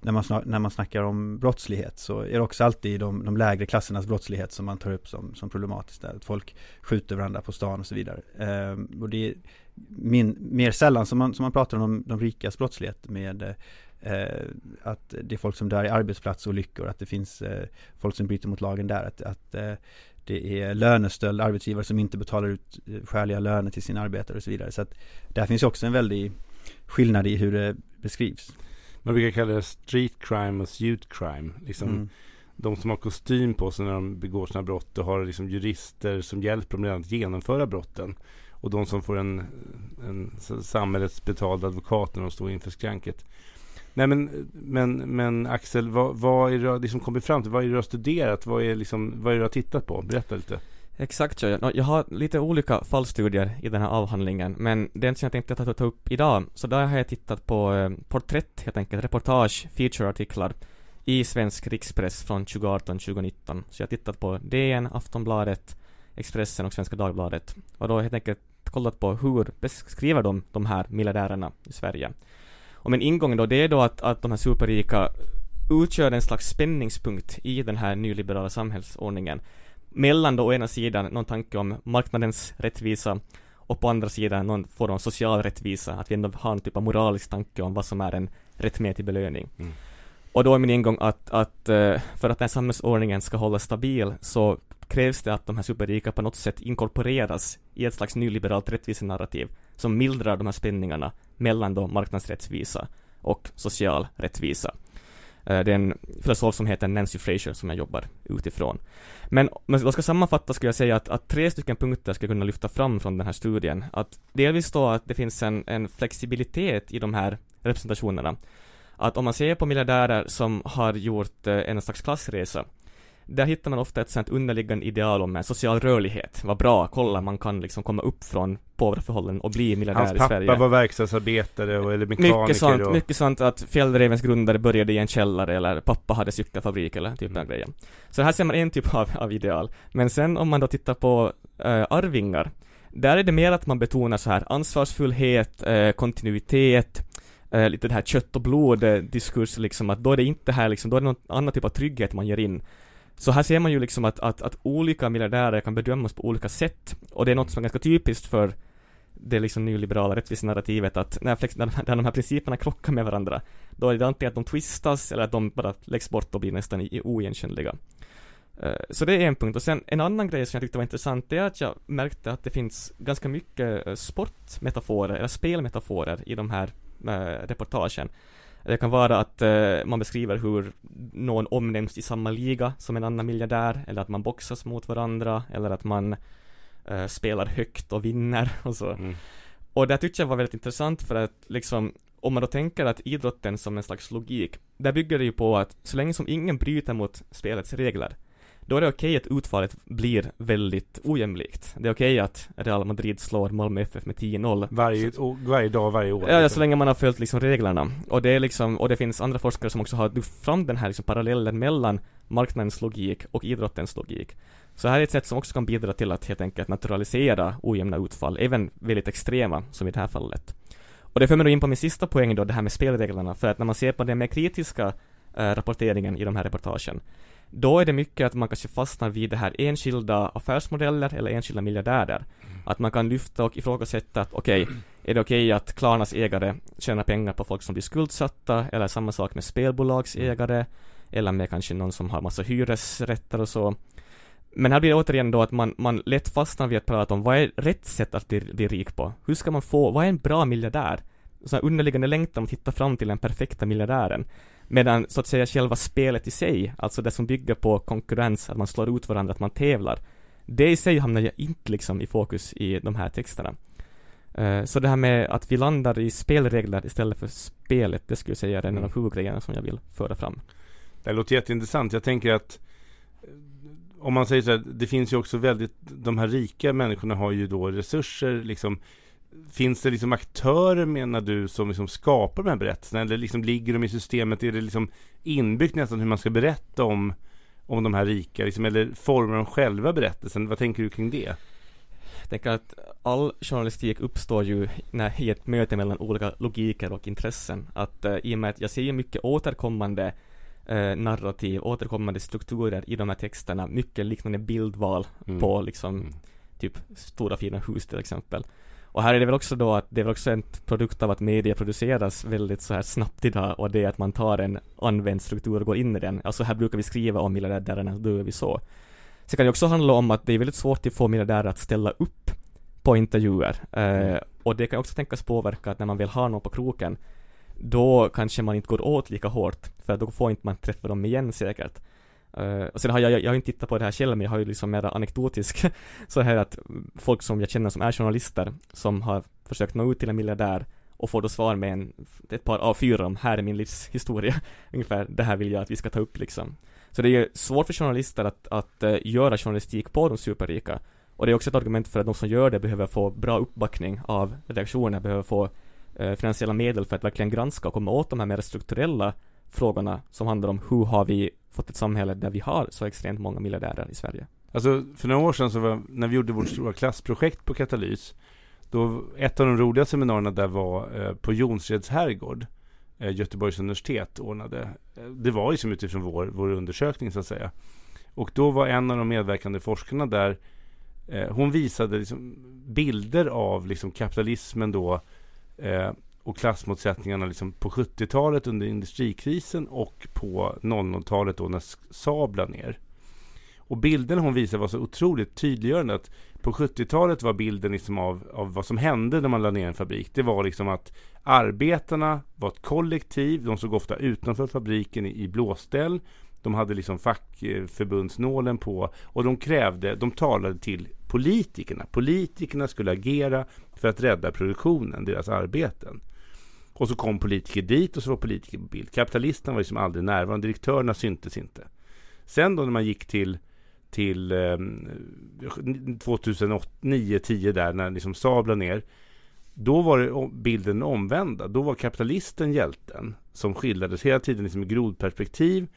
S7: när man, när man snackar om brottslighet så är det också alltid de, de lägre klassernas brottslighet som man tar upp som, som problematiskt. Där. Att folk skjuter varandra på stan och så vidare. Eh, och det är min, mer sällan som man, som man pratar om de rikas brottslighet med eh, att det är folk som dör i arbetsplatsolyckor, att det finns eh, folk som bryter mot lagen där, att, att eh, det är lönestöld, arbetsgivare som inte betalar ut eh, skäliga löner till sina arbetare och så vidare. Så att där finns också en väldig skillnad i hur det beskrivs.
S4: Man brukar kalla det street crime och suit crime. Liksom mm. De som har kostym på sig när de begår sina brott och har liksom jurister som hjälper dem att genomföra brotten. Och de som får en, en samhällets betalda advokat när de står inför skranket. Nej men, men, men Axel, vad, vad är det du har liksom kommit fram till? Vad är det du har studerat? Vad är, liksom, vad är det du har tittat på? Berätta lite.
S6: Exakt så. Jag har lite olika fallstudier i den här avhandlingen, men den som jag tänkte ta, ta upp idag, så där har jag tittat på eh, porträtt helt enkelt, reportage, featureartiklar i svensk rikspress från 2018-2019. Så jag har tittat på DN, Aftonbladet, Expressen och Svenska Dagbladet. Och då helt enkelt kollat på hur beskriver de de här miljardärerna i Sverige. Och men ingången då, det är då att, att de här superrika utgör en slags spänningspunkt i den här nyliberala samhällsordningen. Mellan då å ena sidan någon tanke om marknadens rättvisa och på andra sidan någon form av social rättvisa, att vi ändå har en typ av moralisk tanke om vad som är en rättmätig belöning.
S4: Mm.
S6: Och då är min ingång att, att eh, för att den här samhällsordningen ska hållas stabil så krävs det att de här superrika på något sätt inkorporeras i ett slags nyliberalt rättvisenarrativ som mildrar de här spänningarna mellan då marknadsrättvisa och social rättvisa. Eh, det är en filosof som heter Nancy Fraser som jag jobbar utifrån. Men om jag ska sammanfatta skulle jag säga att, att tre stycken punkter ska jag kunna lyfta fram från den här studien. Att delvis då att det finns en, en flexibilitet i de här representationerna. Att om man ser på miljardärer som har gjort eh, en slags klassresa där hittar man ofta ett sånt underliggande ideal om en social rörlighet. Vad bra, kolla man kan liksom komma upp från påverförhållanden och bli miljardär
S4: Hans
S6: i
S4: pappa
S6: Sverige.
S4: var verkstadsarbetare och, eller mekaniker
S6: Mycket sånt,
S4: och...
S6: mycket sånt att Fjällrevens grundare började i en källare eller pappa hade cykelfabrik eller typ den grejen. Så här ser man en typ av, av ideal. Men sen om man då tittar på eh, arvingar, där är det mer att man betonar så här ansvarsfullhet, eh, kontinuitet, eh, lite det här kött och blod eh, diskurs liksom, att då är det inte här liksom, då är det någon annan typ av trygghet man ger in. Så här ser man ju liksom att, att, att olika miljardärer kan bedömas på olika sätt. Och det är något som är ganska typiskt för det liksom nyliberala rättvisenarrativet att när, flex, när, när de här principerna krockar med varandra, då är det antingen att de twistas eller att de bara läggs bort och blir nästan oigenkännliga. Eh, så det är en punkt. Och sen en annan grej som jag tyckte var intressant, det är att jag märkte att det finns ganska mycket eh, sportmetaforer, eller spelmetaforer i de här reportagen. Det kan vara att eh, man beskriver hur någon omnämns i samma liga som en annan miljardär, eller att man boxas mot varandra, eller att man eh, spelar högt och vinner och så.
S4: Mm.
S6: Och det tyckte jag var väldigt intressant för att liksom, om man då tänker att idrotten som en slags logik, där bygger det ju på att så länge som ingen bryter mot spelets regler, då är det okej att utfallet blir väldigt ojämlikt. Det är okej att Real Madrid slår Malmö FF med 10-0.
S4: Varje, varje dag, varje år.
S6: Ja, ja, så
S4: liksom.
S6: länge man har följt liksom reglerna. Och det är liksom, och det finns andra forskare som också har lyft fram den här liksom parallellen mellan marknadens logik och idrottens logik. Så här är ett sätt som också kan bidra till att helt enkelt naturalisera ojämna utfall, även väldigt extrema, som i det här fallet. Och det för mig då in på min sista poäng då, det här med spelreglerna, för att när man ser på den mer kritiska eh, rapporteringen i de här reportagen, då är det mycket att man kanske fastnar vid det här enskilda affärsmodeller eller enskilda miljardärer. Att man kan lyfta och ifrågasätta att okej, är det okej att Klarnas ägare tjänar pengar på folk som blir skuldsatta, eller samma sak med spelbolagsägare, eller med kanske någon som har massa hyresrätter och så. Men här blir det återigen då att man, man lätt fastnar vid att prata om vad är rätt sätt att bli, bli rik på? Hur ska man få, vad är en bra miljardär? Så här underliggande längtan att hitta fram till den perfekta miljardären. Medan så att säga själva spelet i sig, alltså det som bygger på konkurrens, att man slår ut varandra, att man tävlar. Det i sig hamnar ju inte liksom i fokus i de här texterna. Eh, Så det här med att vi landar i spelregler istället för spelet, det skulle jag säga är en av
S4: Mm.
S6: huvudgrejerna som jag vill föra fram.
S4: Det låter jätteintressant. Jag tänker att eh, om man säger så här, det finns ju också väldigt, de här rika människorna har ju då resurser liksom. Finns det liksom aktörer menar du som liksom skapar de här berättelserna? Eller liksom ligger de i systemet? Är det liksom inbyggt nästan hur man ska berätta om, om de här rika? Liksom, eller formar de själva berättelsen? Vad tänker du kring det?
S6: Jag tänker att all journalistik uppstår ju när, i ett möte mellan olika logiker och intressen. Att eh, i och med att jag ser ju mycket återkommande eh, narrativ, återkommande strukturer i de här texterna, mycket liknande bildval
S4: Mm.
S6: på liksom
S4: Mm.
S6: typ stora fina hus till exempel. Och här är det väl också då att det är väl också en produkt av att media produceras väldigt så här snabbt idag och det är att man tar en använd struktur och går in i den. Alltså här brukar vi skriva om miljardärerna, då gör vi så. Så kan det också handla om att det är väldigt svårt att få miljardärer att ställa upp på intervjuer. Eh, och det kan också tänkas påverka att när man vill ha någon på kroken, då kanske man inte går åt lika hårt, för då får inte man träffa dem igen säkert. Uh, och sen har jag, jag, jag har inte tittat på det här själv, men jag har ju liksom mera anekdotisk så här att folk som jag känner som är journalister, som har försökt nå ut till en miljardär och får då svar med en, ett par A4 om här är min livshistoria, ungefär, det här vill jag att vi ska ta upp liksom. Så det är ju svårt för journalister att, att uh, göra journalistik på de superrika. Och det är också ett argument för att de som gör det behöver få bra uppbackning av redaktioner, behöver få uh, finansiella medel för att verkligen granska och komma åt de här mer strukturella frågorna som handlar om hur har vi fått ett samhälle där vi har så extremt många miljardärer i Sverige.
S4: Alltså för några år sedan så var, när vi gjorde vårt stora klassprojekt på Katalys Då, ett av de roliga seminarierna där var eh, på Jonsreds herrgård eh, Göteborgs universitet ordnade. Eh, det var ju som utifrån vår, vår undersökning så att säga. Och då var en av de medverkande forskarna där eh, Hon visade liksom bilder av liksom kapitalismen då eh, och klassmotsättningarna liksom på 70-talet under industrikrisen och på 00-talet då när Saab la ner. Och bilden hon visade var så otroligt tydliggörande att på 70-talet var bilden liksom av, av vad som hände när man la ner en fabrik. Det var liksom att arbetarna var ett kollektiv. De såg ofta utanför fabriken i, i blåställ. De hade liksom fackförbundsnålen på och de krävde, de talade till politikerna. Politikerna skulle agera för att rädda produktionen, deras arbeten. Och så kom politiker dit och så var politiker på bild. Kapitalisterna var liksom aldrig närvarande, direktörerna syntes inte. Sen då när man gick till till eh, 2009-10 där när liksom Saab la ner. Då var det bilden omvända. Då var kapitalisten hjälten som skildrades hela tiden liksom i grodperspektiv.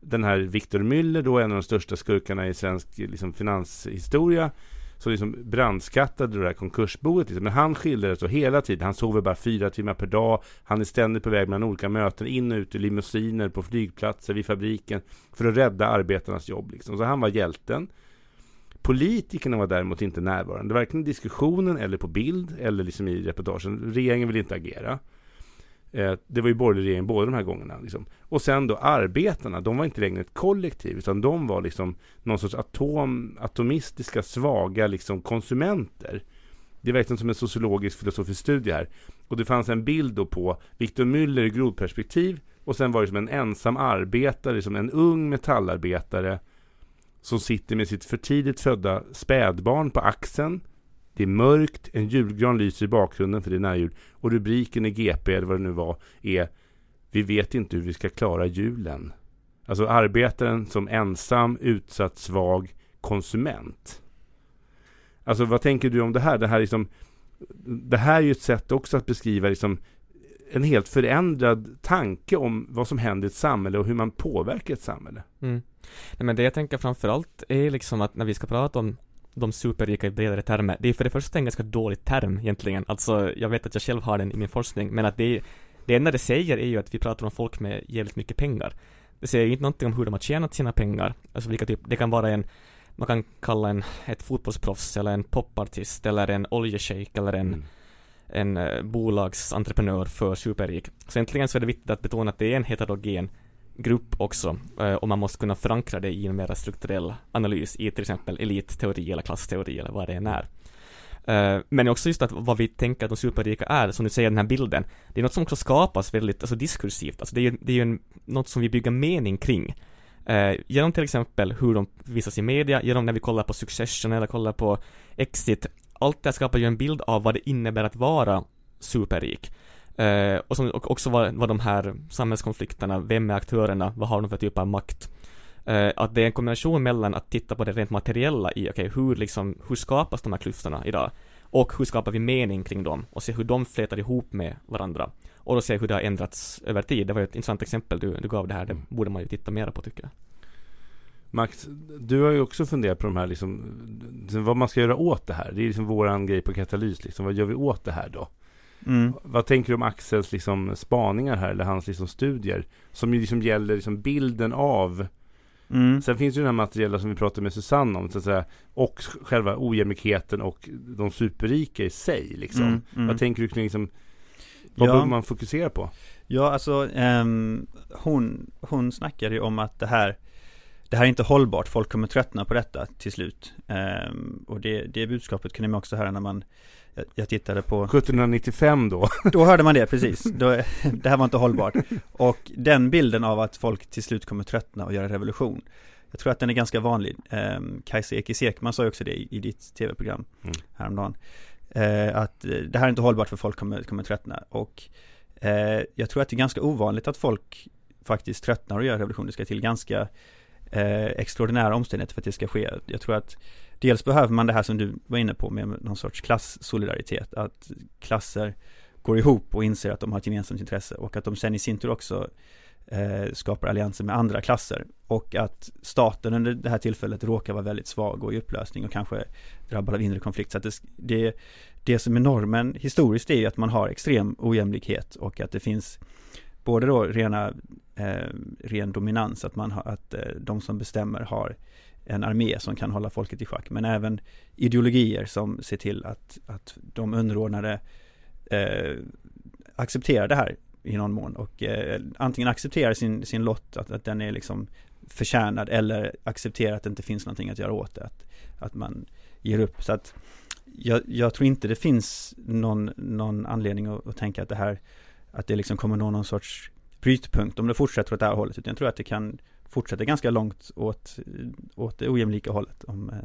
S4: Den här Viktor Müller, då en av de största skurkarna i svensk liksom, finanshistoria. Så liksom brandskattade det här konkursboet. Liksom. Men han skildrades så hela tiden. Han sover bara fyra timmar per dag. Han är ständigt på väg mellan olika möten. In och ut i limousiner, på flygplatser, vid fabriken. För att rädda arbetarnas jobb. Liksom. Så han var hjälten. Politikerna var däremot inte närvarande. Varken i diskussionen eller på bild eller liksom i reportagen. Regeringen ville inte agera. Eh, det var ju borgerlig regering båda de här gångerna. Liksom. Och sen då arbetarna, de var inte längre ett kollektiv utan de var liksom någon sorts atom, atomistiska, svaga liksom konsumenter. Det är verkligen som en sociologisk filosofisk studie här. Och det fanns en bild då på Victor Müller i grodperspektiv och sen var det som en ensam arbetare, som en ung metallarbetare som sitter med sitt för tidigt födda spädbarn på axeln. Det är mörkt, en julgran lyser i bakgrunden för det är närjul. Och rubriken i GP, eller vad det nu var, är Vi vet inte hur vi ska klara julen. Alltså arbetaren som ensam, utsatt, svag konsument. Alltså vad tänker du om det här? Det här, liksom, det här är ju ett sätt också att beskriva liksom, en helt förändrad tanke om vad som händer i ett samhälle och hur man påverkar ett samhälle.
S6: Mm. Nej, men det jag tänker framförallt är liksom att när vi ska prata om de superrika i bredare termer, det är för det första en ganska dålig term egentligen. Alltså, jag vet att jag själv har den i min forskning, men att det är, det enda det säger är ju att vi pratar om folk med jävligt mycket pengar. Det säger inte någonting om hur de har tjänat sina pengar. Alltså vilka typ, det kan vara en, man kan kalla en, ett fotbollsproffs eller en popartist eller en oljeshejk eller en
S4: Mm.
S6: en eh, bolagsentreprenör för superrik. Så egentligen så är det viktigt att betona att det är en heterogen grupp också eh, och man måste kunna förankra det i en mer strukturell analys i till exempel elitteori eller klassteori eller vad det än är. Eh, men också just att vad vi tänker att de superrika är, som du säger den här bilden, det är något som också skapas väldigt alltså diskursivt, alltså det är ju, det är ju en, något som vi bygger mening kring. Eh, genom till exempel hur de visas i media, genom när vi kollar på Succession eller kollar på Exit, allt det här skapar ju en bild av vad det innebär att vara superrik. Eh, och, som, och också vad, vad de här samhällskonflikterna, vem är aktörerna, vad har de för typ av makt? Eh, att det är en kombination mellan att titta på det rent materiella i, okej, hur liksom, hur skapas de här klyftorna idag? Och hur skapar vi mening kring dem? Och se hur de flätar ihop med varandra. Och då se hur det har ändrats över tid. Det var ju ett intressant exempel du, du gav det här, det borde man ju titta mer på tycker jag.
S4: Max, du har ju också funderat på de här liksom, vad man ska göra åt det här. Det är liksom våran grej på katalys liksom. Vad gör vi åt det här då?
S7: Mm.
S4: Vad tänker du om Axels liksom spaningar här, eller hans liksom studier? Som ju liksom gäller liksom bilden av
S7: Mm.
S4: Sen finns ju den här materiella som vi pratade med Susanne om, så att säga, och själva ojämlikheten och de superrika i sig liksom.
S7: Mm, mm.
S4: Vad tänker du kring liksom, vad
S7: Ja.
S4: behöver man fokusera på?
S7: Ja, alltså ehm, hon, hon snackade ju om att det här Det här är inte hållbart, folk kommer tröttna på detta till slut Ehm, Och det, det budskapet kunde man också höra när man jag, tittade på
S4: 1795 då?
S7: Då hörde man det, precis. Då, det här var inte hållbart. Och den bilden av att folk till slut kommer tröttna och göra revolution. Jag tror att den är ganska vanlig. Um, Kajsa Ekis Ekman sa ju också det i, i ditt tv-program
S4: Mm.
S7: häromdagen. Eh, att eh, det här är inte hållbart för folk kommer, kommer tröttna. Och eh, jag tror att det är ganska ovanligt att folk faktiskt tröttnar och gör revolution. Det ska till ganska eh, extraordinära omständigheter för att det ska ske. Jag tror att dels behöver man det här som du var inne på med någon sorts klassolidaritet. Att klasser går ihop och inser att de har ett gemensamt intresse och att de sen i sin tur också eh, skapar allianser med andra klasser och att staten under det här tillfället råkar vara väldigt svag och i upplösning och kanske drabbad av inre konflikt. Så att det, det, det som är normen historiskt är ju att man har extrem ojämlikhet och att det finns både då rena, eh, ren dominans, att, man har, att eh, de som bestämmer har en armé som kan hålla folket i schack, men även ideologier som ser till att, att de underordnade eh, accepterar det här i någon mån och eh, antingen accepterar sin, sin lott, att, att den är liksom förtjänad eller accepterar att det inte finns någonting att göra åt det, att, att man ger upp. Så att jag, jag tror inte det finns någon, någon anledning att, att tänka att det här, att det liksom kommer nå någon sorts brytpunkt om det fortsätter åt det här hållet, utan jag tror att det kan fortsätta ganska långt åt, åt det ojämlika hållet om, eh,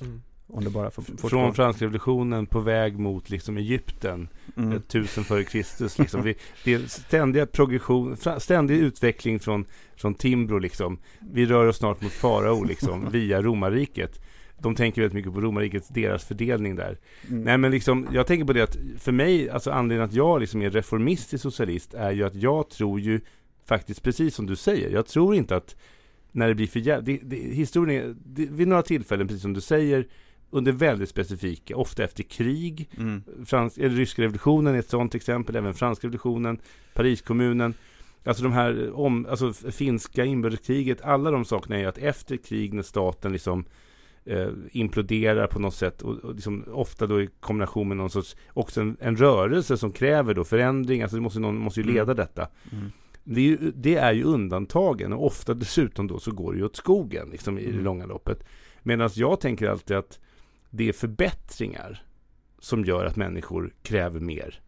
S6: Mm.
S7: om det bara får fortgå.
S4: Från franska revolutionen på väg mot liksom Egypten,
S7: Mm.
S4: tusen före Kristus. Liksom. Vi, det är ständiga progression, ständig utveckling från, från Timbro liksom. Vi rör oss snart mot farao liksom, via romarriket. De tänker väldigt mycket på romarriket, deras fördelning där.
S7: Mm.
S4: Nej men liksom, jag tänker på det att för mig, alltså anledningen att jag liksom är reformistisk socialist är ju att jag tror ju faktiskt precis som du säger. Jag tror inte att när det blir för jävligt, historien är, det, vid några tillfällen, precis som du säger, under väldigt specifika, ofta efter krig.
S7: Mm.
S4: Frans, eller ryska revolutionen är ett sådant exempel, även franska revolutionen, Pariskommunen. Alltså de här, om, alltså finska inbördeskriget, alla de sakerna är ju att efter krig när staten liksom eh, imploderar på något sätt och, och liksom ofta då i kombination med någon sorts, också en, en rörelse som kräver då förändring, alltså det måste, någon måste ju leda
S7: Mm.
S4: detta.
S7: Mm.
S4: Det är, ju, det är ju undantagen och ofta dessutom då så går det ju åt skogen liksom, i det
S7: Mm.
S4: långa loppet. Medan jag tänker alltid att det är förbättringar som gör att människor kräver mer.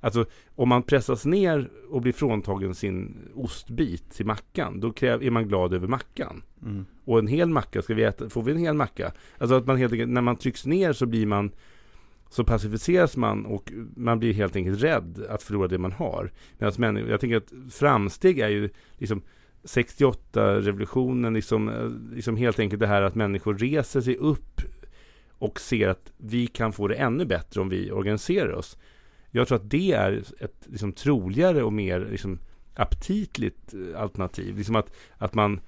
S4: Alltså om man pressas ner och blir fråntagen sin ostbit till mackan, då kräv, är man glad över mackan.
S7: Mm.
S4: Och en hel macka, ska vi äta, får vi en hel macka? Alltså att man helt enkelt, när man trycks ner så blir man så pacificeras man och man blir helt enkelt rädd att förlora det man har. Medan jag tänker att framsteg är ju liksom 68-revolutionen, liksom, eh, liksom helt enkelt det här att människor reser sig upp och ser att vi kan få det ännu bättre om vi organiserar oss. Jag tror att det är ett liksom, troligare och mer liksom, aptitligt eh, alternativ. Liksom att, att man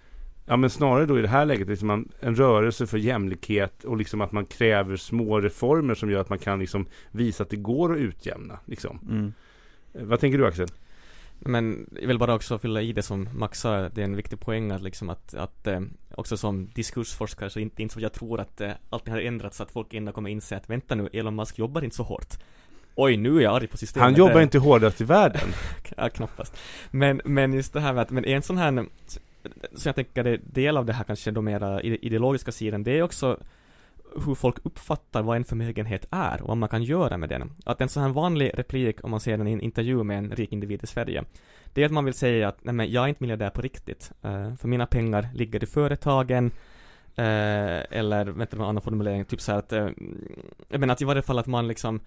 S4: Ja men snarare då i det här läget liksom man, en rörelse för jämlikhet och liksom att man kräver små reformer som gör att man kan liksom visa att det går att utjämna. Liksom.
S7: Mm.
S4: Eh, Vad tänker du Axel?
S6: Men jag vill bara också fylla i det som Max sa, det är en viktig poäng att liksom att, att eh, också som diskursforskare så inte, inte så jag tror att eh, allting har ändrats så att folk ändå kommer inse att vänta nu, Elon Musk jobbar inte så hårt. Oj, nu är jag arg på systemet.
S4: Han jobbar inte hårdast i världen.
S6: Ja, knappast. Men, men just det här med att, men en sån här, som jag tänker är del av det här kanske då mera ideologiska sidan, det är också hur folk uppfattar vad en förmögenhet är och vad man kan göra med den. Att en sån här vanlig replik, om man ser den i en intervju med en rik individ i Sverige, det är att man vill säga att nej men jag är inte miljardär på riktigt. Eh, för mina pengar ligger i företagen, eh, eller vänta med en annan formulering, typ så här att, eh, jag menar att i varje fall att man liksom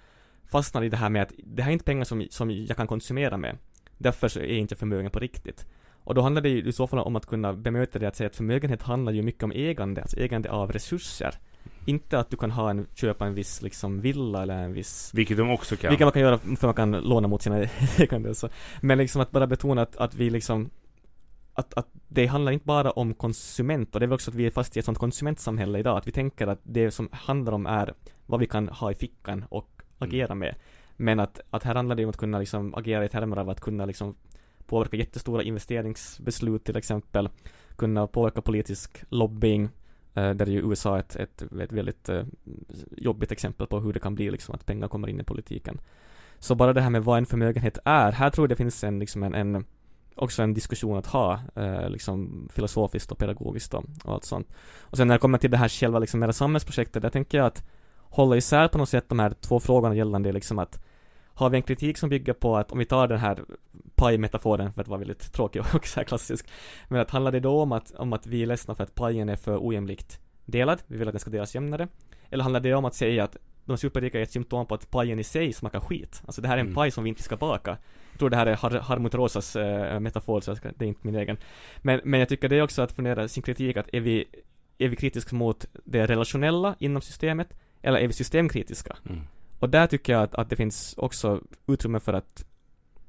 S6: fastnar i det här med att det här är inte pengar som, som jag kan konsumera med. Därför så är jag inte förmögen på riktigt. Och då handlar det ju i så fall om att kunna bemöta det att säga att förmögenhet handlar ju mycket om ägande, alltså ägande av resurser. Inte att du kan ha en, köpa en viss liksom villa eller en viss
S4: Vilket de också kan.
S6: vilket man kan göra för man kan låna mot sina ägande så. Men liksom att bara betona att, att vi liksom att, att det handlar inte bara om konsument och det är väl också att vi är fast i ett sånt konsumentsamhälle idag att vi tänker att det som handlar om är vad vi kan ha i fickan och agera med. Men att, att här handlar det om att kunna liksom agera i termer av att kunna liksom påverka jättestora investeringsbeslut till exempel, kunna påverka politisk lobbying, eh, där är ju USA ett, ett, ett väldigt eh, jobbigt exempel på hur det kan bli liksom att pengar kommer in i politiken. Så bara det här med vad en förmögenhet är, här tror jag det finns en, liksom en, en också en diskussion att ha, eh, liksom filosofiskt och pedagogiskt och, och allt sånt. Och sen när det kommer till det här själva liksom mera samhällsprojektet, där tänker jag att hålla isär på något sätt de här två frågorna gällande liksom att har vi en kritik som bygger på att om vi tar den här paj-metaforen för att vara väldigt tråkig och så här klassisk, men att handlar det då om att, om att vi är ledsna för att pajen är för ojämlikt delad, vi vill att den ska delas jämnare, eller handlar det om att säga att de superrika är ett symptom på att pajen i sig smakar skit. Alltså det här är en
S4: Mm.
S6: paj som vi inte ska baka. Jag tror det här är Har Harmut Rosas eh, metafor, så ska, det är inte min egen. Men, men jag tycker det är också att fundera sin kritik att är vi, är vi kritiska mot det relationella inom systemet, eller är vi systemkritiska?
S4: Mm.
S6: Och där tycker jag att, att det finns också utrymme för att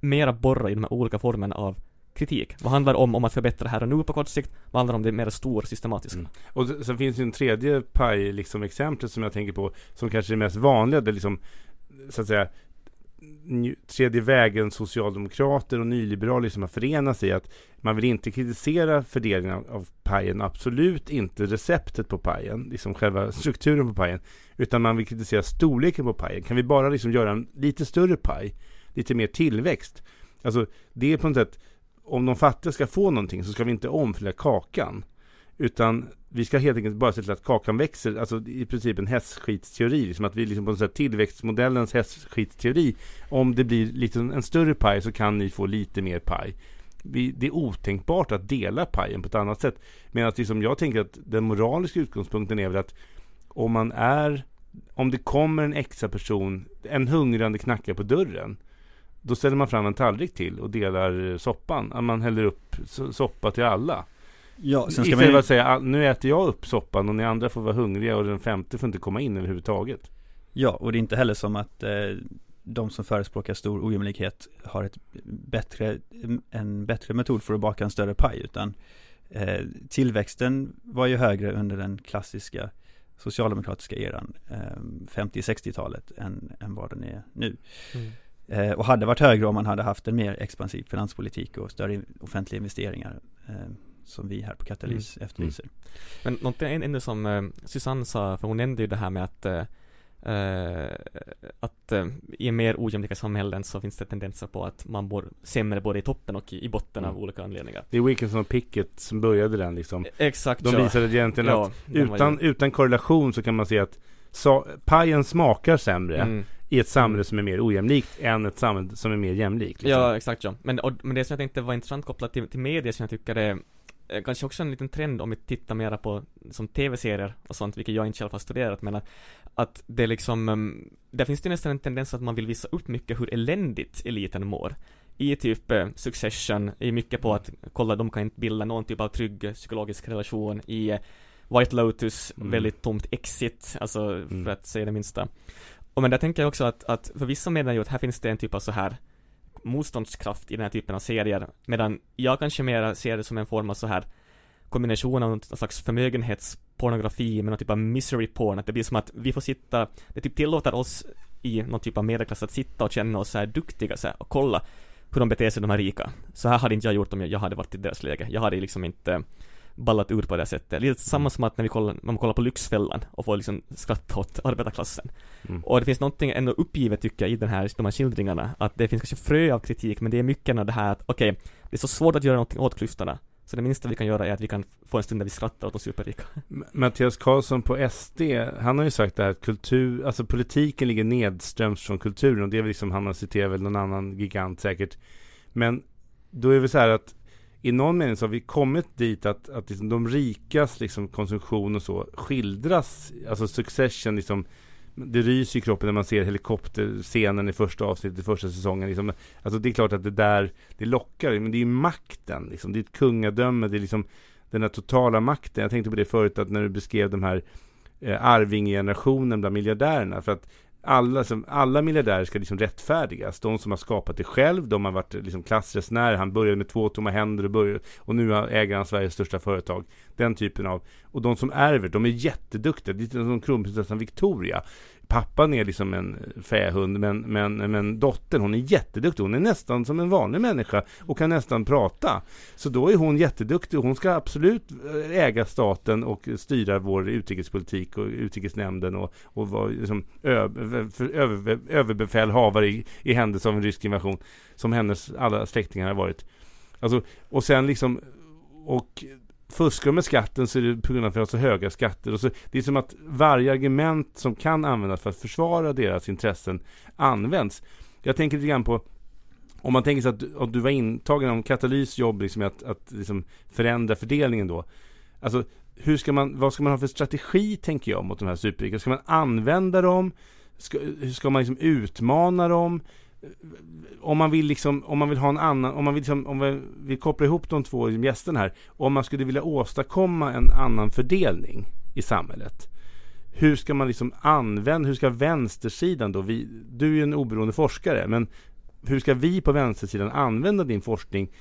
S6: mera borra i de här olika formerna av kritik. Vad handlar om, om att förbättra här och nu på kort sikt? Vad handlar om det mer stor systematiska?
S4: Mm. Och sen finns ju en tredje paj, liksom exemplet som jag tänker på, som kanske är det mest vanliga, det liksom, så att säga, tredje vägen socialdemokrater och nyliberaler som har förenat sig i att man vill inte kritisera fördelningen av, av pajen, absolut inte receptet på pajen, liksom själva strukturen på pajen, utan man vill kritisera storleken på pajen. Kan vi bara liksom göra en lite större paj, lite mer tillväxt? Alltså, det är på något sätt, om de fattiga ska få någonting så ska vi inte omfördela kakan, utan vi ska helt enkelt bara se till att kakan växer, alltså i princip en hästskitsteori, liksom att vi liksom på något sätt tillväxtmodellens hästskitsteori, om det blir lite en större paj så kan ni få lite mer paj. Vi, det är otänkbart att dela pajen på ett annat sätt. Medan liksom jag tänker att den moraliska utgångspunkten är väl att om man är, om det kommer en extra person, en hungrande knackar på dörren, då ställer man fram en tallrik till och delar soppan. Man häller upp so- soppa till alla.
S7: Ja, sen ska
S4: Istället
S7: man
S4: för
S7: ju,
S4: att säga "Ah, nu äter jag upp soppan och ni andra får vara hungriga och den femte får inte komma in överhuvudtaget.
S7: ja, och det är inte heller som att eh, de som förespråkar stor ojämlikhet har ett bättre, en bättre metod för att baka en större paj, utan eh, tillväxten var ju högre under den klassiska socialdemokratiska eran, eh, 50-60-talet, än, än vad den är nu.
S6: Mm.
S7: Eh, och hade varit högre om man hade haft en mer expansiv finanspolitik och större offentliga investeringar, eh, som vi här på Katalys efterlyser.
S6: Men någonting ännu som eh, Susanne sa, för hon nämnde ju det här med att eh, eh, att eh, i mer ojämlika samhällen så finns det tendenser på att man mår sämre både i toppen och i, i botten av
S4: Mm.
S6: olika anledningar.
S4: Det är Wilkinson och Pickett som började den liksom.
S6: Exakt
S4: De
S6: ja.
S4: visade egentligen
S6: ja,
S4: att utan,
S6: ju-
S4: utan korrelation så kan man se att sa, pajen smakar sämre
S6: Mm.
S4: I ett samhälle som är mer ojämlikt än ett samhälle som är mer jämlikt. Liksom.
S6: Ja, exakt ja. Men, och, men det som jag tänkte var intressant kopplat till, till media som jag tycker är eh, kanske också en liten trend om vi tittar mera på som tv-serier och sånt, vilket jag inte själv har studerat, men att, att det liksom, um, där finns det nästan en tendens att man vill visa upp mycket hur eländigt eliten mår. I typ eh, Succession, är mycket på att kolla, de kan inte bilda någon typ av trygg psykologisk relation. I eh, White Lotus,
S4: Mm.
S6: väldigt tomt exit, alltså
S4: Mm.
S6: för att säga det minsta. Och men där tänker jag också att, att för vissa menar ju att här finns det en typ av så här motståndskraft i den här typen av serier, medan jag kanske mer ser det som en form av så här kombination av någon slags förmögenhetspornografi med någon typ av misery porn, att det blir som att vi får sitta, det typ tillåter oss i någon typ av medelklass att sitta och känna oss så här duktiga så här, och kolla hur de beter sig de här rika. Så här hade inte jag gjort om jag, jag hade varit i deras läge. Jag hade liksom inte ballat ur på det sättet. Lite samma som att när vi kollar, man kollar på Lyxfällan och får liksom skratta åt arbetarklassen.
S4: Mm.
S6: Och det finns någonting ändå uppgivet tycker jag i den här, de här skildringarna, att det finns kanske frö av kritik, men det är mycket av det här att okej, det är så svårt att göra någonting åt klyftorna. Så det minsta vi kan göra är att vi kan få en stund där vi skrattar åt de superrika.
S4: Mattias Karlsson på SD, han har ju sagt det här att kultur, alltså politiken ligger nedströms från kulturen och det är väl liksom, han har citerat väl någon annan gigant säkert. Men då är det så här att i någon mening så har vi kommit dit att, att liksom de rikas liksom konsumtion och så skildras, alltså Succession liksom det ryser i kroppen när man ser helikopterscenen i första avsnittet i första säsongen. Liksom. Alltså det är klart att det där, det lockar, men det är ju makten. Liksom. Det är ett kungadöme, det är liksom den här totala makten. Jag tänkte på det förut, att när du beskrev de här eh, arvinggenerationen bland miljardärerna. För att alla, som, alla miljardärer ska liksom rättfärdigas. De som har skapat det själv, de har varit liksom klassresenärer. Han började med två tomma händer och, började, och nu äger han Sveriges största företag. Den typen av. Och de som ärver, de är jätteduktiga. Det är som kronprinsessan Victoria. Pappan är liksom en eh, fähund, men, men, men dottern, hon är jätteduktig. Hon är nästan som en vanlig människa och kan nästan prata. Så då är hon jätteduktig och hon ska absolut eh, äga staten och styra vår utrikespolitik och utrikesnämnden och, och vara liksom över, över, överbefälhavare i, i händelse av en rysk invasion. Som hennes alla släktingar har varit. Alltså, och sen liksom, och fuskar de med skatten så är det på grund av att vi har så höga skatter. Och så, det är som att varje argument som kan användas för att försvara deras intressen används. Jag tänker lite grann på om man tänker sig att, att du var intagen om Katalys jobb liksom är att, att liksom förändra fördelningen då. Alltså hur ska man, vad ska man ha för strategi tänker jag mot de här superrika? Ska man använda dem? Ska, ska man liksom utmana dem? Om man vill liksom, om man vill ha en annan, om man vill liksom, om vi vill koppla ihop de två gästerna här. Om man skulle vilja åstadkomma en annan fördelning i samhället. Hur ska man liksom använda, hur ska vänstersidan då, vi, du är ju en oberoende forskare, men hur ska vi på vänstersidan använda din forskning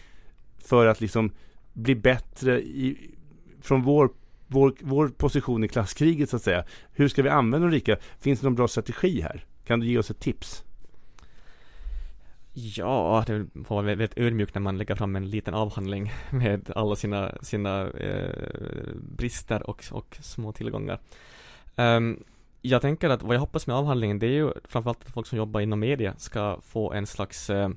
S4: för att liksom bli bättre i, från vår, vår, vår position i klasskriget så att säga. Hur ska vi använda de rika? Finns det någon bra strategi här? Kan du ge oss ett tips?
S6: Ja, det får vara väldigt ödmjukt när man lägger fram en liten avhandling med alla sina, sina eh, brister och, och små tillgångar. Um, jag tänker att vad jag hoppas med avhandlingen det är ju framförallt att folk som jobbar inom media ska få en slags eh,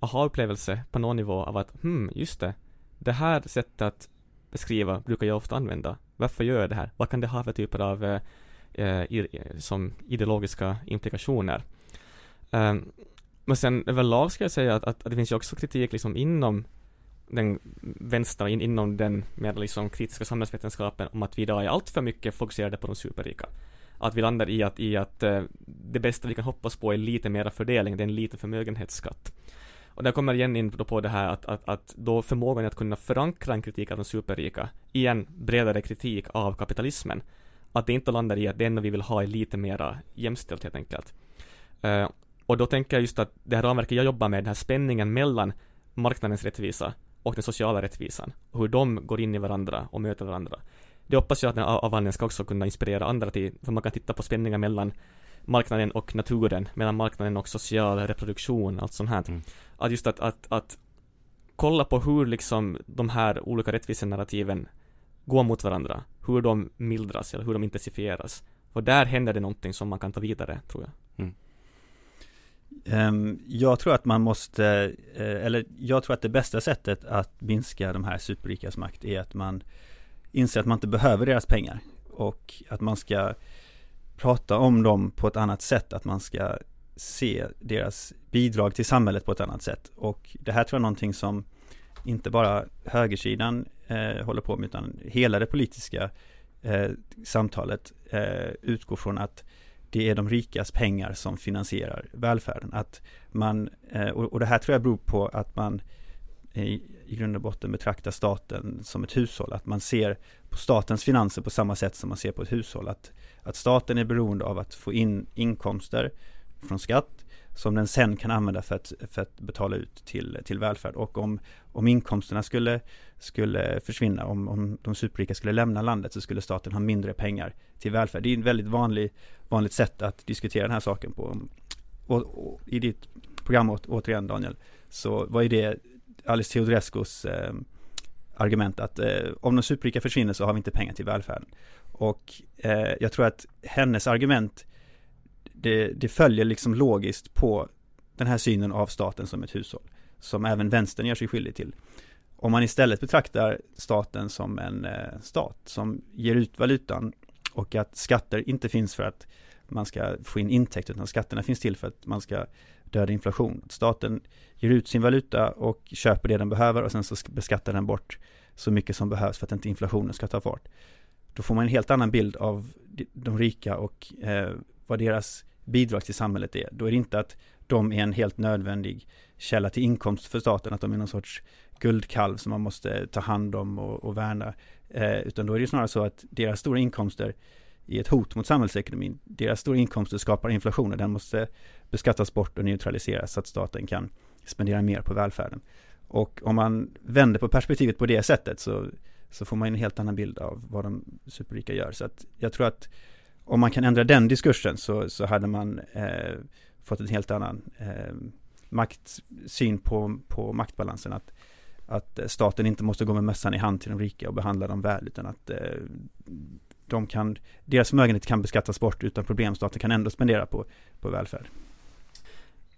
S6: aha-upplevelse på någon nivå av att hmm, just det, det här sättet att beskriva brukar jag ofta använda. Varför gör jag det här? Vad kan det ha för typer av eh, eh som ideologiska implikationer? Um, men sen överlag ska jag säga att, att, att, det finns ju också kritik liksom inom den vänstra, in, inom den mer liksom kritiska samhällsvetenskapen om att vi idag är alltför mycket fokuserade på de superrika. Att vi landar i att, i att eh, det bästa vi kan hoppas på är lite mera fördelning, det är en liten förmögenhetsskatt. Och där kommer igen in på det här att, att, att då förmågan att kunna förankra en kritik av de superrika i en bredare kritik av kapitalismen. Att det inte landar i att det enda vi vill ha är lite mera jämställt helt enkelt. Uh, och då tänker jag just att det här ramverket jag jobbar med, den här spänningen mellan marknadens rättvisa och den sociala rättvisan, och hur de går in i varandra och möter varandra. Det hoppas jag att den avhandlingen ska också kunna inspirera andra till, för man kan titta på spänningar mellan marknaden och naturen, mellan marknaden och social reproduktion, allt sånt här. Mm. Att just att, att, att kolla på hur liksom de här olika rättvisenarrativen går mot varandra, hur de mildras eller hur de intensifieras. Och där händer det någonting som man kan ta vidare, tror jag. Mm.
S7: Ehm, jag tror att man måste, eh, eller jag tror att det bästa sättet att minska de här superrikas makt är att man inser att man inte behöver deras pengar och att man ska prata om dem på ett annat sätt, att man ska se deras bidrag till samhället på ett annat sätt. Och det här tror jag är någonting som inte bara högersidan eh, håller på med, utan hela det politiska eh, samtalet eh, utgår från att det är de rikas pengar som finansierar välfärden. Att man, eh, och det här tror jag beror på att man i, i grund och botten betraktar staten som ett hushåll. Att man ser på statens finanser på samma sätt som man ser på ett hushåll. Att, att staten är beroende av att få in inkomster från skatt som den sen kan använda för att, för att betala ut till, till välfärd. Och om, om inkomsterna skulle, skulle försvinna, om, om de superrika skulle lämna landet så skulle staten ha mindre pengar till välfärd. Det är ett väldigt vanlig, vanligt sätt att diskutera den här saken på. Och, och I ditt program återigen Daniel, så var ju det Alice Teodorescus eh, argument att eh, om de superrika försvinner så har vi inte pengar till välfärden. Och eh, jag tror att hennes argument det, det följer liksom logiskt på den här synen av staten som ett hushåll. Som även vänstern gör sig skyldig till. Om man istället betraktar staten som en eh, stat som ger ut valutan och att skatter inte finns för att man ska få in intäkter utan skatterna finns till för att man ska döda inflation. Staten ger ut sin valuta och köper det den behöver och sen så beskattar den bort så mycket som behövs för att inte inflationen ska ta fart. Då får man en helt annan bild av de rika och eh, vad deras bidrag till samhället är. Då är det inte att de är en helt nödvändig källa till inkomst för staten, att de är någon sorts guldkalv som man måste ta hand om och, och värna. Eh, utan då är det snarare så att deras stora inkomster är ett hot mot samhällsekonomin. Deras stora inkomster skapar inflation och den måste beskattas bort och neutraliseras så att staten kan spendera mer på välfärden. Och om man vänder på perspektivet på det sättet så, så får man en helt annan bild av vad de superrika gör. Så att jag tror att om man kan ändra den diskursen så, så hade man eh, fått en helt annan eh, maktsyn på, på maktbalansen. Att, att eh, staten inte måste gå med mössan i hand till de rika och behandla dem väl utan att eh, de kan, deras förmögenhet kan beskattas bort utan problem. Staten kan ändå spendera på, på välfärd.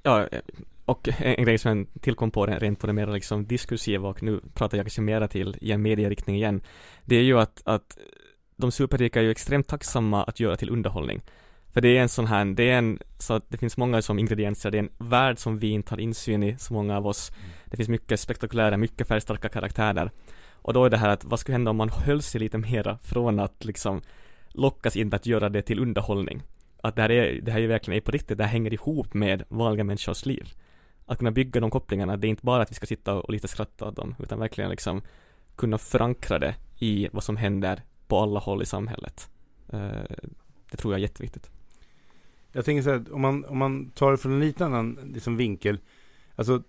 S6: Ja, eh, och en grej som jag tillkom på rent på det mer liksom diskursiva och nu pratar jag kanske mera till i en medieriktning igen. Det är ju att, att de superrika är ju extremt tacksamma att göra till underhållning. För det är en sån här, det är en, så att det finns många som ingredienser, det är en värld som vi inte har insyn i, så många av oss. Mm. Det finns mycket spektakulära, mycket färgstarka karaktärer. Och då är det här att, vad skulle hända om man höll sig lite mera från att liksom lockas in att göra det till underhållning? Att det här är, det här är verkligen är på riktigt, det här hänger ihop med vanliga människors liv. Att kunna bygga de kopplingarna, det är inte bara att vi ska sitta och lite skratta åt dem, utan verkligen liksom kunna förankra det i vad som händer på alla håll i samhället. Eh, det tror jag är jätteviktigt.
S4: Jag tänker så här, om man, om man tar det från en lite annan liksom, vinkel. Alltså,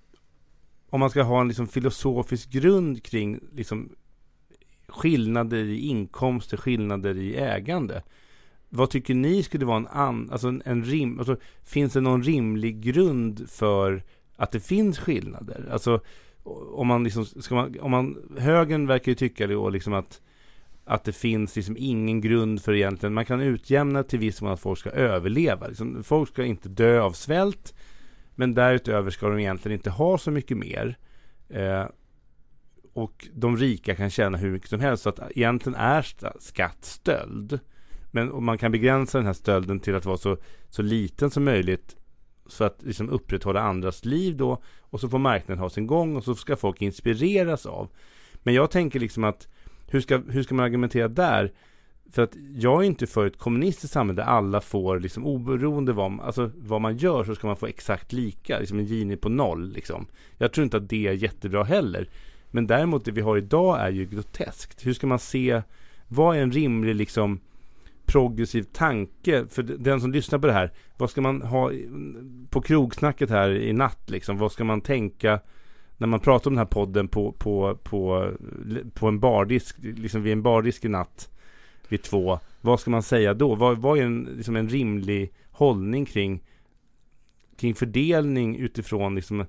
S4: om man ska ha en liksom, filosofisk grund kring liksom, skillnader i inkomster, skillnader i ägande. Vad tycker ni skulle vara en, an, alltså en, en rim, alltså, finns det någon rimlig grund för att det finns skillnader. Alltså om man liksom, ska man, om man, högern verkar ju tycka det och liksom att att det finns liksom ingen grund för egentligen, man kan utjämna till viss mån att folk ska överleva. Liksom, folk ska inte dö av svält, men därutöver ska de egentligen inte ha så mycket mer. Eh, och de rika kan tjäna hur mycket som helst, så att egentligen är skatt stöld. Men om man kan begränsa den här stölden till att vara så, så liten som möjligt så att liksom upprätthålla andras liv då och så får marknaden ha sin gång och så ska folk inspireras av. Men jag tänker liksom att hur ska, hur ska man argumentera där? För att jag är inte för ett kommunistiskt samhälle där alla får liksom oberoende vad, alltså, vad man gör så ska man få exakt lika, liksom en Gini på noll liksom. Jag tror inte att det är jättebra heller. Men däremot det vi har idag är ju groteskt. Hur ska man se, vad är en rimlig liksom progressiv tanke för den som lyssnar på det här. Vad ska man ha på krogsnacket här i natt liksom? Vad ska man tänka när man pratar om den här podden på, på, på, på en bardisk, liksom vid en bardisk i natt vid två. Vad ska man säga då? Vad, vad är en, liksom en rimlig hållning kring, kring fördelning utifrån liksom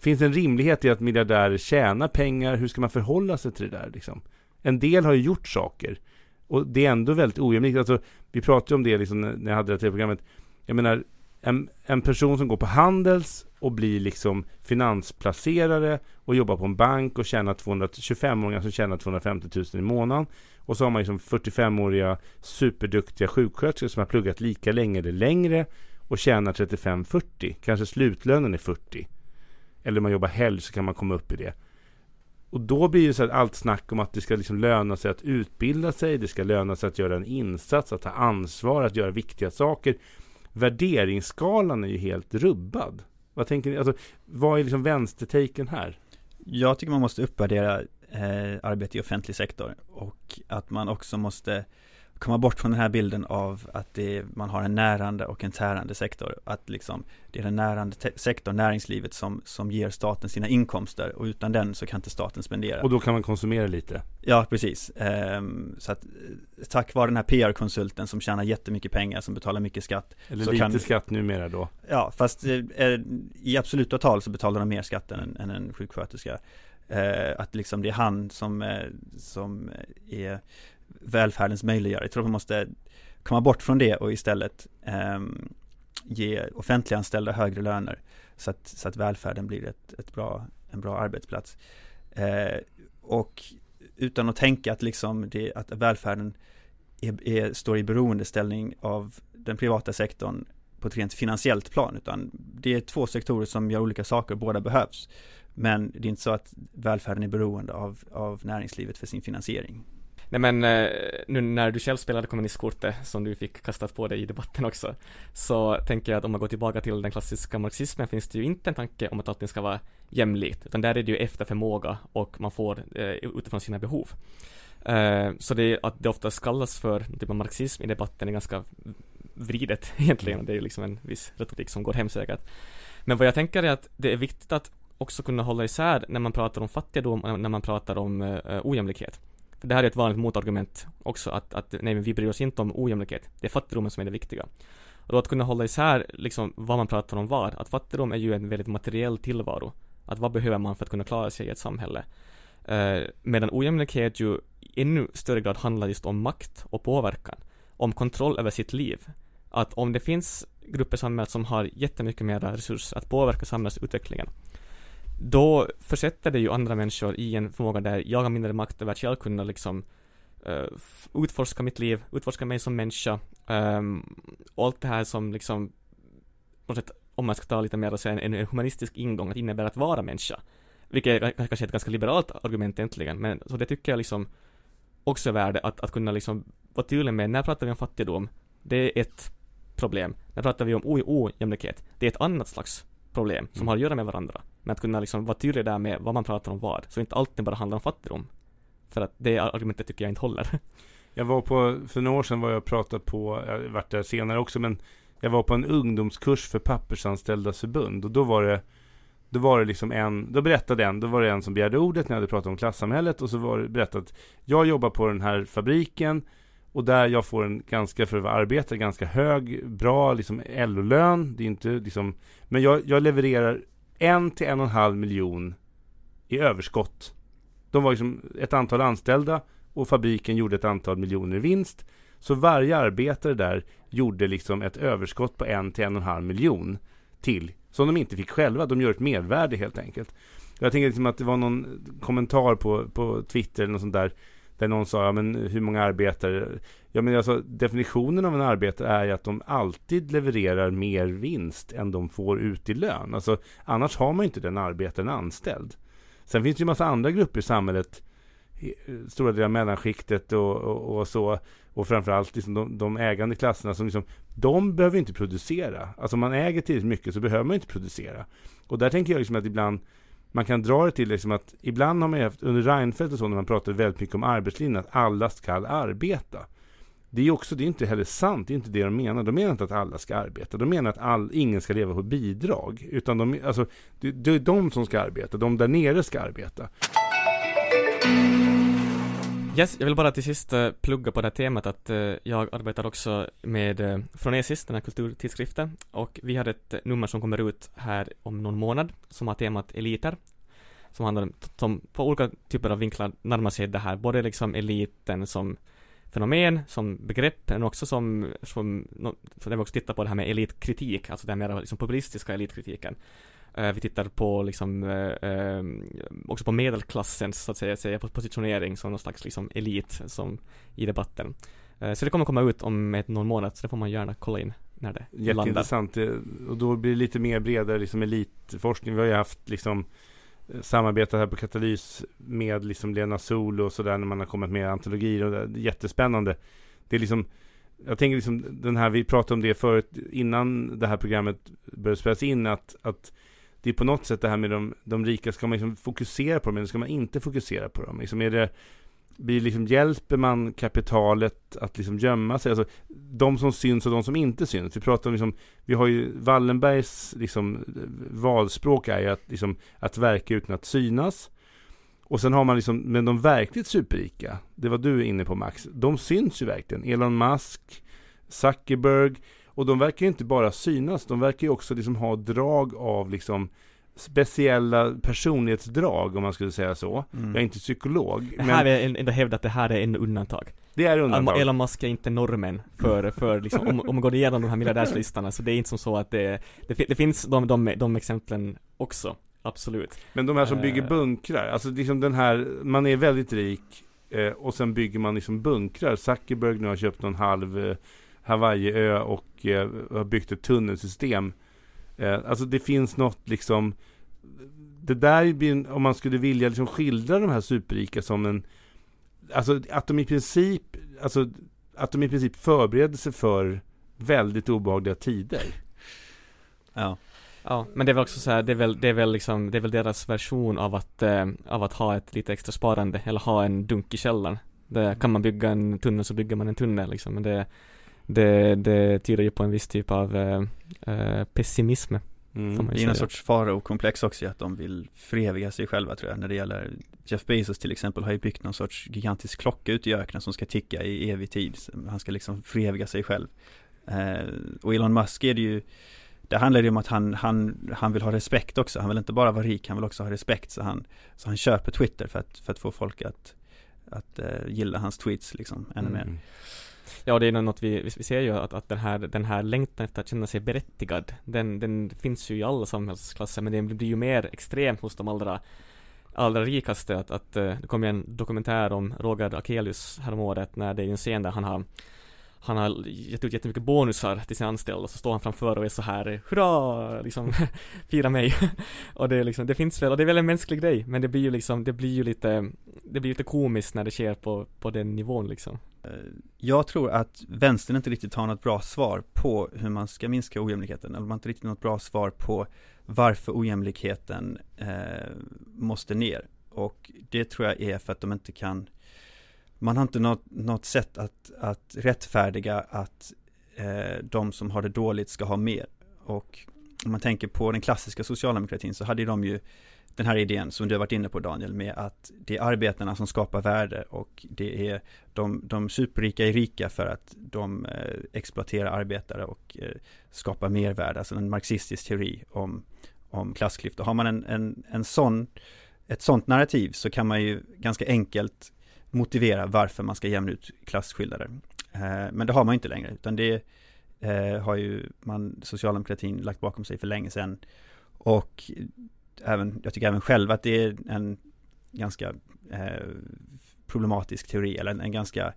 S4: Finns det en rimlighet i att miljardärer tjänar pengar? Hur ska man förhålla sig till det där liksom? En del har ju gjort saker. Och det är ändå väldigt ojämlikt. Alltså, vi pratade om det liksom när jag hade det här programmet. Jag menar, en, en person som går på Handels och blir liksom finansplacerare och jobbar på en bank och tjänar 225-åringar som tjänar 250 000 i månaden. Och så har man liksom 45-åriga superduktiga sjuksköterskor som har pluggat lika länge eller längre och tjänar 35-40. Kanske slutlönen är 40. Eller om man jobbar helg så kan man komma upp i det. Och då blir det så att allt snack om att det ska liksom löna sig att utbilda sig, det ska löna sig att göra en insats, att ta ansvar, att göra viktiga saker. Värderingsskalan är ju helt rubbad. Vad tänker ni? Alltså, vad är liksom vänstertaken här?
S7: Jag tycker man måste uppvärdera eh, arbete i offentlig sektor och att man också måste komma bort från den här bilden av att det, man har en närande och en tärande sektor. Att liksom det är den närande sektorn, näringslivet, som, som ger staten sina inkomster och utan den så kan inte staten spendera.
S4: Och då kan man konsumera lite?
S7: Ja, precis. Ehm, så att tack vare den här PR-konsulten som tjänar jättemycket pengar, som betalar mycket skatt.
S4: Eller lite kan, skatt numera då?
S7: Ja, fast eh, i absoluta tal så betalar de mer skatt än, än en sjuksköterska. Eh, att liksom det är han som, eh, som är välfärdens möjliggörare. Jag tror att man måste komma bort från det och istället eh, ge offentliganställda högre löner så att, så att välfärden blir ett, ett bra, en bra arbetsplats. Eh, och utan att tänka att, liksom det, att välfärden är, är, står i beroendeställning av den privata sektorn på ett rent finansiellt plan, utan det är två sektorer som gör olika saker, båda behövs. Men det är inte så att välfärden är beroende av, av näringslivet för sin finansiering.
S6: Nej men eh, nu när du själv spelade kommunistkortet som du fick kastat på dig i debatten också så tänker jag att om man går tillbaka till den klassiska marxismen finns det ju inte en tanke om att allting ska vara jämlikt utan där är det ju efter förmåga och man får eh, utifrån sina behov. Eh, så det att det ofta kallas för typ av marxism i debatten är ganska vridet egentligen. Det är ju liksom en viss retorik som går hem säkert. Men vad jag tänker är att det är viktigt att också kunna hålla isär när man pratar om fattigdom och när man pratar om eh, ojämlikhet. För det här är ett vanligt motargument också, att, att nej men vi bryr oss inte om ojämlikhet. Det är fattigdomen som är det viktiga. Och då att kunna hålla isär liksom vad man pratar om vad, Att fattigdom är ju en väldigt materiell tillvaro. Att vad behöver man för att kunna klara sig i ett samhälle? Eh, medan ojämlikhet ju i ännu större grad handlar just om makt och påverkan. Om kontroll över sitt liv. Att om det finns grupper i samhället som har jättemycket mer resurser att påverka samhällsutvecklingen då försätter det ju andra människor i en förmåga där jag har mindre makt över att själv kunna liksom uh, utforska mitt liv, utforska mig som människa um, och allt det här som liksom på sätt, om man ska ta lite mer och säga en, en humanistisk ingång, att innebär att vara människa. Vilket är kanske ett ganska liberalt argument egentligen, men så det tycker jag liksom också är värde att, att kunna liksom vara tydlig med, när pratar vi om fattigdom? Det är ett problem. När pratar vi om ojämlikhet? Det är ett annat slags problem som mm. har att göra med varandra. Men att kunna liksom vara tydlig där med vad man pratar om vad. Så inte alltid bara handlar om fattigdom. För att det argumentet tycker jag inte håller.
S4: Jag var på, för några år sedan var jag och pratade på, jag har varit där senare också, men jag var på en ungdomskurs för pappersanställdas förbund och då var det då var det liksom en, då berättade en, då var det en som begärde ordet när jag hade pratat om klassamhället och så var det berättat Jag jobbar på den här fabriken och där jag får en ganska, för att vara arbetare, ganska hög, bra liksom LO-lön. Det är inte liksom, men jag, jag levererar en till en och en halv miljon i överskott. De var liksom ett antal anställda och fabriken gjorde ett antal miljoner i vinst. Så varje arbetare där gjorde liksom ett överskott på en till en och en halv miljon till. Som de inte fick själva. De gör ett mervärde helt enkelt. Jag tänker liksom att det var någon kommentar på, på Twitter eller något sånt där. Där någon sa, ja men hur många arbetare? Ja men alltså definitionen av en arbetare är ju att de alltid levererar mer vinst än de får ut i lön. Alltså annars har man ju inte den arbetaren anställd. Sen finns det ju massa andra grupper i samhället eh, stora delar av mellanskiktet och, och, och, så och framförallt liksom de, de ägande klasserna som liksom, de behöver inte producera. Alltså om man äger tillräckligt mycket så behöver man inte producera. Och där tänker jag liksom att ibland man kan dra det till liksom att ibland har man haft under Reinfeldt och så när man pratar väldigt mycket om arbetslinjen att alla ska arbeta. Det är också, det är inte heller sant, det är inte det de menar. De menar inte att alla ska arbeta. De menar att all, ingen ska leva på bidrag. Utan de, alltså, det, det är de som ska arbeta, de där nere ska arbeta.
S6: Yes, jag vill bara till sist uh, plugga på det här temat att uh, jag arbetar också med eh, uh, Fronesis, den här kulturtidskriften, och vi har ett nummer som kommer ut här om någon månad som har temat eliter, som handlar om, som på olika typer av vinklar närmar sig det här, både liksom eliten som fenomen, som begrepp, men också som, som, så där vi också tittar på det här med elitkritik, alltså den mer liksom populistiska elitkritiken. Eh, vi tittar på liksom eh, eh också på medelklassens så att säga, säga positionering som någon slags liksom elit som i debatten. Eh, så det kommer komma ut om ett, någon månad så det får man gärna kolla in när det
S4: Jätteintressant landar. och då blir det lite mer bredare liksom elitforskning. Vi har ju haft liksom samarbetat här på Katalys med liksom Lena Sol och sådär när man har kommit med antologier och det är jättespännande. Det är liksom jag tänker liksom den här, vi pratade om det förut innan det här programmet började spelas in att, att det är på något sätt det här med de, de rika, ska man liksom fokusera på dem eller ska man inte fokusera på dem? Liksom är det, blir liksom, hjälper man kapitalet att liksom gömma sig? Alltså, de som syns och de som inte syns. Vi pratar om liksom, vi har ju Wallenbergs liksom, valspråk är ju att, liksom, att verka utan att synas. Och sen har man liksom, men de verkligt superrika, det var du inne på Max, de syns ju verkligen. Elon Musk, Zuckerberg, och de verkar ju inte bara synas, de verkar ju också liksom ha drag av liksom speciella personlighetsdrag om man skulle säga så. Mm. Jag är inte psykolog.
S6: Men... Här vill jag ändå hävda att det här är en undantag.
S4: Det är undantag.
S6: Elon Musk är inte normen för, för liksom, om, om man går igenom de här miljardärslistorna, så det är inte som så att det, det, det finns de, de, de exemplen också. Absolut.
S4: Men de här som bygger eh. bunkrar, alltså liksom den här, man är väldigt rik eh, och sen bygger man liksom bunkrar. Zuckerberg nu har köpt någon halv eh, Hawaiiö och eh, har byggt ett tunnelsystem. Eh, alltså det finns något liksom det där blir, om man skulle vilja liksom skildra de här superrika som en Alltså att de i princip Alltså att de i princip förbereder sig för väldigt obehagliga tider.
S6: Ja. Ja, men det är väl också så här, det är väl, det är väl liksom, det är väl deras version av att, eh, av att ha ett lite extra sparande, eller ha en dunk i källaren. Det, kan man bygga en tunnel så bygger man en tunnel liksom, men det, det, det tyder ju på en viss typ av eh, eh pessimism.
S7: Mm. Det är någon sorts farao-komplex också att de vill föreviga sig själva tror jag när det gäller Jeff Bezos till exempel har ju byggt någon sorts gigantisk klocka ute i öknen som ska ticka i evig tid. Han ska liksom föreviga sig själv. Eh, och Elon Musk är det ju det handlar ju om att han, han, han vill ha respekt också. Han vill inte bara vara rik, han vill också ha respekt. Så han, så han köper Twitter för att, för att få folk att, att uh, gilla hans tweets liksom ännu mm. mer.
S6: Ja, det är något vi, vi ser ju att, att den här, den här längtan efter att känna sig berättigad, den, den finns ju i alla samhällsklasser, men det blir ju mer extrem hos de allra allra rikaste att, att eh, det kom ju en dokumentär om Roger Akelius häromåret när det är en scen där han har han har gett ut jättemycket bonusar till sina anställda, så står han framför och är så här Hurra! Liksom, fira mig! och det är liksom, det finns väl, och det är väl en mänsklig grej, men det blir ju liksom, det blir ju lite, det blir lite komiskt när det sker på, på den nivån liksom.
S7: Eh, jag tror att vänstern inte riktigt har något bra svar på hur man ska minska ojämlikheten, eller man har inte riktigt något bra svar på varför ojämlikheten eh, måste ner. Och det tror jag är för att de inte kan man har inte något, något sätt att, att rättfärdiga att eh, de som har det dåligt ska ha mer. Och om man tänker på den klassiska socialdemokratin så hade de ju den här idén som du har varit inne på Daniel med att det är arbetarna som skapar värde och det är de, de superrika är rika för att de eh, exploaterar arbetare och eh, skapar mervärde, alltså en marxistisk teori om, om klassklyftor. Har man en, en, en sån, ett sånt narrativ så kan man ju ganska enkelt motivera varför man ska jämna ut klasskillnader. Eh, men det har man inte längre, utan det eh, har ju man, socialdemokratin lagt bakom sig för länge sedan. Och även, jag tycker även själv att det är en ganska eh, problematisk teori, eller en, en ganska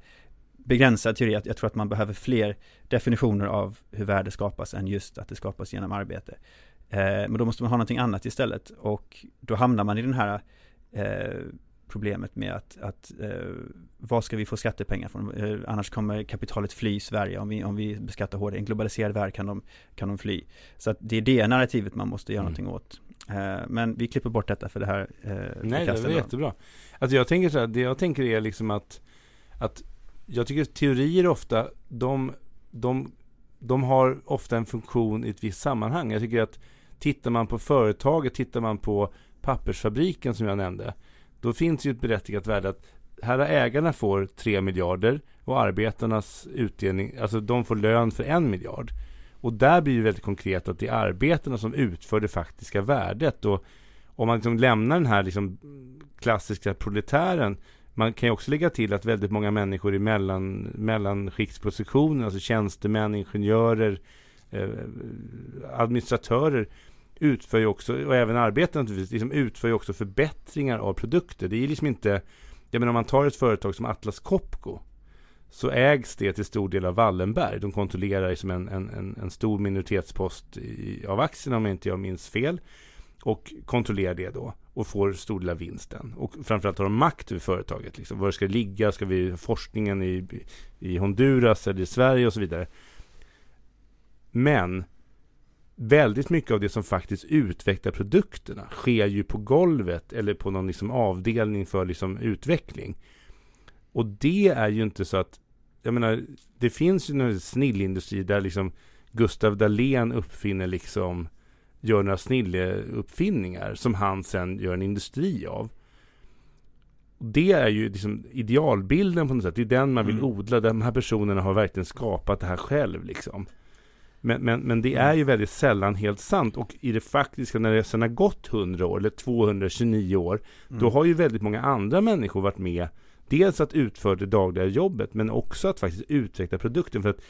S7: begränsad teori. Jag tror att man behöver fler definitioner av hur värde skapas än just att det skapas genom arbete. Eh, men då måste man ha någonting annat istället och då hamnar man i den här eh, problemet med att, att eh, vad ska vi få skattepengar från? Eh, annars kommer kapitalet fly Sverige om vi, om vi beskattar hårdare. En globaliserad värld kan de, kan de fly. Så att det är det narrativet man måste göra mm. någonting åt. Eh, men vi klipper bort detta för det här
S4: eh, Nej, det var jättebra. Alltså jag tänker så här, det jag tänker är liksom att, att jag tycker teorier ofta, de, de, de har ofta en funktion i ett visst sammanhang. Jag tycker att tittar man på företaget, tittar man på pappersfabriken som jag nämnde, då finns ju ett berättigat värde att här har ägarna får 3 miljarder och arbetarnas utdelning, alltså de får lön för en miljard. Och där blir det väldigt konkret att det är arbetarna som utför det faktiska värdet. Och om man liksom lämnar den här liksom klassiska proletären man kan ju också lägga till att väldigt många människor i mellan, mellanskiktspositioner, alltså tjänstemän, ingenjörer, eh, administratörer, utför ju också, och även arbetarna, naturligtvis, liksom utför ju också förbättringar av produkter. Det är liksom inte, jag menar om man tar ett företag som Atlas Copco, så ägs det till stor del av Wallenberg. De kontrollerar liksom en, en, en stor minoritetspost i, av aktierna om jag inte jag minns fel. Och kontrollerar det då och får stor del av vinsten. Och framförallt har de makt över företaget. Liksom. Var ska det ligga? Ska vi forskningen i, i Honduras eller i Sverige och så vidare. Men väldigt mycket av det som faktiskt utvecklar produkterna sker ju på golvet eller på någon liksom avdelning för liksom utveckling. Och det är ju inte så att, jag menar, det finns ju en snillindustri där liksom Gustav Dahlén uppfinner liksom gör några snilleuppfinningar som han sen gör en industri av. Det är ju liksom idealbilden på något sätt. Det är den man vill mm. odla. De här personerna har verkligen skapat det här själv liksom. Men, men, men det är ju väldigt sällan helt sant. Och i det faktiska, när det sedan har gått 100 år eller 229 år, mm. då har ju väldigt många andra människor varit med. Dels att utföra det dagliga jobbet, men också att faktiskt utveckla produkten. För att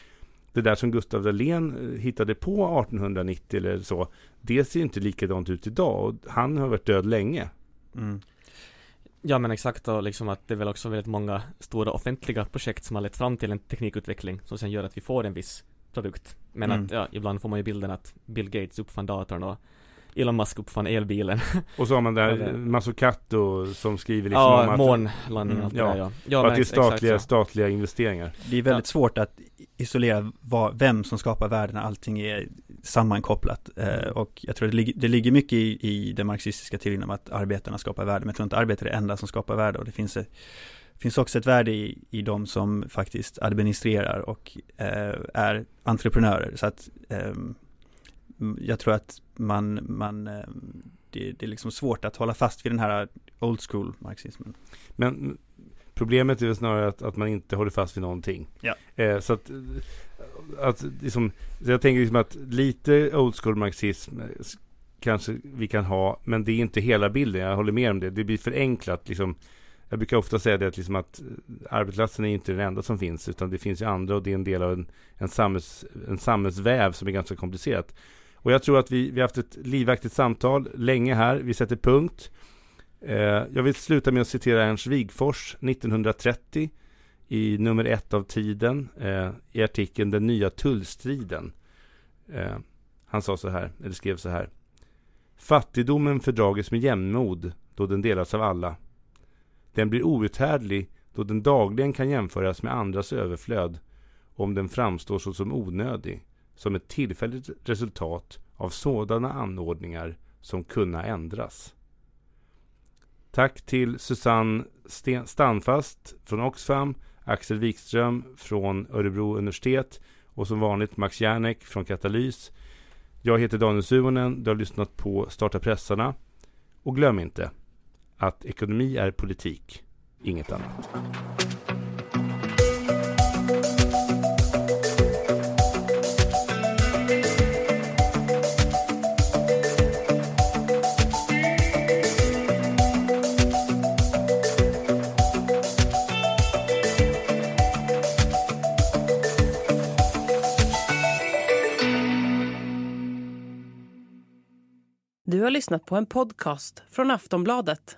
S4: det där som Gustav Dahlén eh, hittade på 1890 eller så, det ser inte likadant ut idag och han har varit död länge. Mm.
S6: Ja men exakt och liksom att det är väl också väldigt många stora offentliga projekt som har lett fram till en teknikutveckling som sen gör att vi får en viss produkt. Men mm. att ja, ibland får man ju bilden att Bill Gates uppfann datorn och Elon Musk uppfann elbilen.
S4: Och så har man där Mazzucato som skriver liksom
S6: ja, om att månlandningen mm,
S4: ja, ja. ja, att det är statliga, statliga investeringar.
S7: Det är väldigt ja. svårt att isolera vad, vem som skapar värden när allting är sammankopplat. Eh, och jag tror det ligger, det ligger mycket i, i den marxistiska teorin om att arbetarna skapar värde, men jag tror inte arbetare är det enda som skapar värde och det finns, det finns också ett värde i, i de som faktiskt administrerar och eh, är entreprenörer. Så att eh, jag tror att man, man eh, det, det, är liksom svårt att hålla fast vid den här old school marxismen.
S4: Men problemet är väl snarare att, att man inte håller fast vid någonting.
S7: Ja.
S4: Eh, så att, att liksom, jag tänker liksom att lite old school marxism eh, kanske vi kan ha, men det är inte hela bilden. Jag håller med om det. Det blir förenklat. Liksom, jag brukar ofta säga det att, liksom att eh, arbetsplatsen är inte den enda som finns, utan det finns ju andra och det är en del av en, en, samhälls, en samhällsväv som är ganska komplicerat. Och jag tror att vi, vi har haft ett livaktigt samtal länge här. Vi sätter punkt. Eh, jag vill sluta med att citera Ernst Wigfors 1930 i nummer ett av Tiden eh, i artikeln Den nya tullstriden. Eh, han sa så här, eller skrev så här. Fattigdomen fördrages med jämnmod då den delas av alla. Den blir outhärdlig då den dagligen kan jämföras med andras överflöd om den framstår såsom onödig som ett tillfälligt resultat av sådana anordningar som kunna ändras. Tack till Susanne Sten Stanfast från Oxfam, Axel Wikström från Örebro universitet och som vanligt Max Järnek från Katalys. Jag heter Daniel Suhonen, du har lyssnat på Starta pressarna. Och glöm inte att ekonomi är politik, inget annat.
S1: Du har lyssnat på en podcast från Aftonbladet.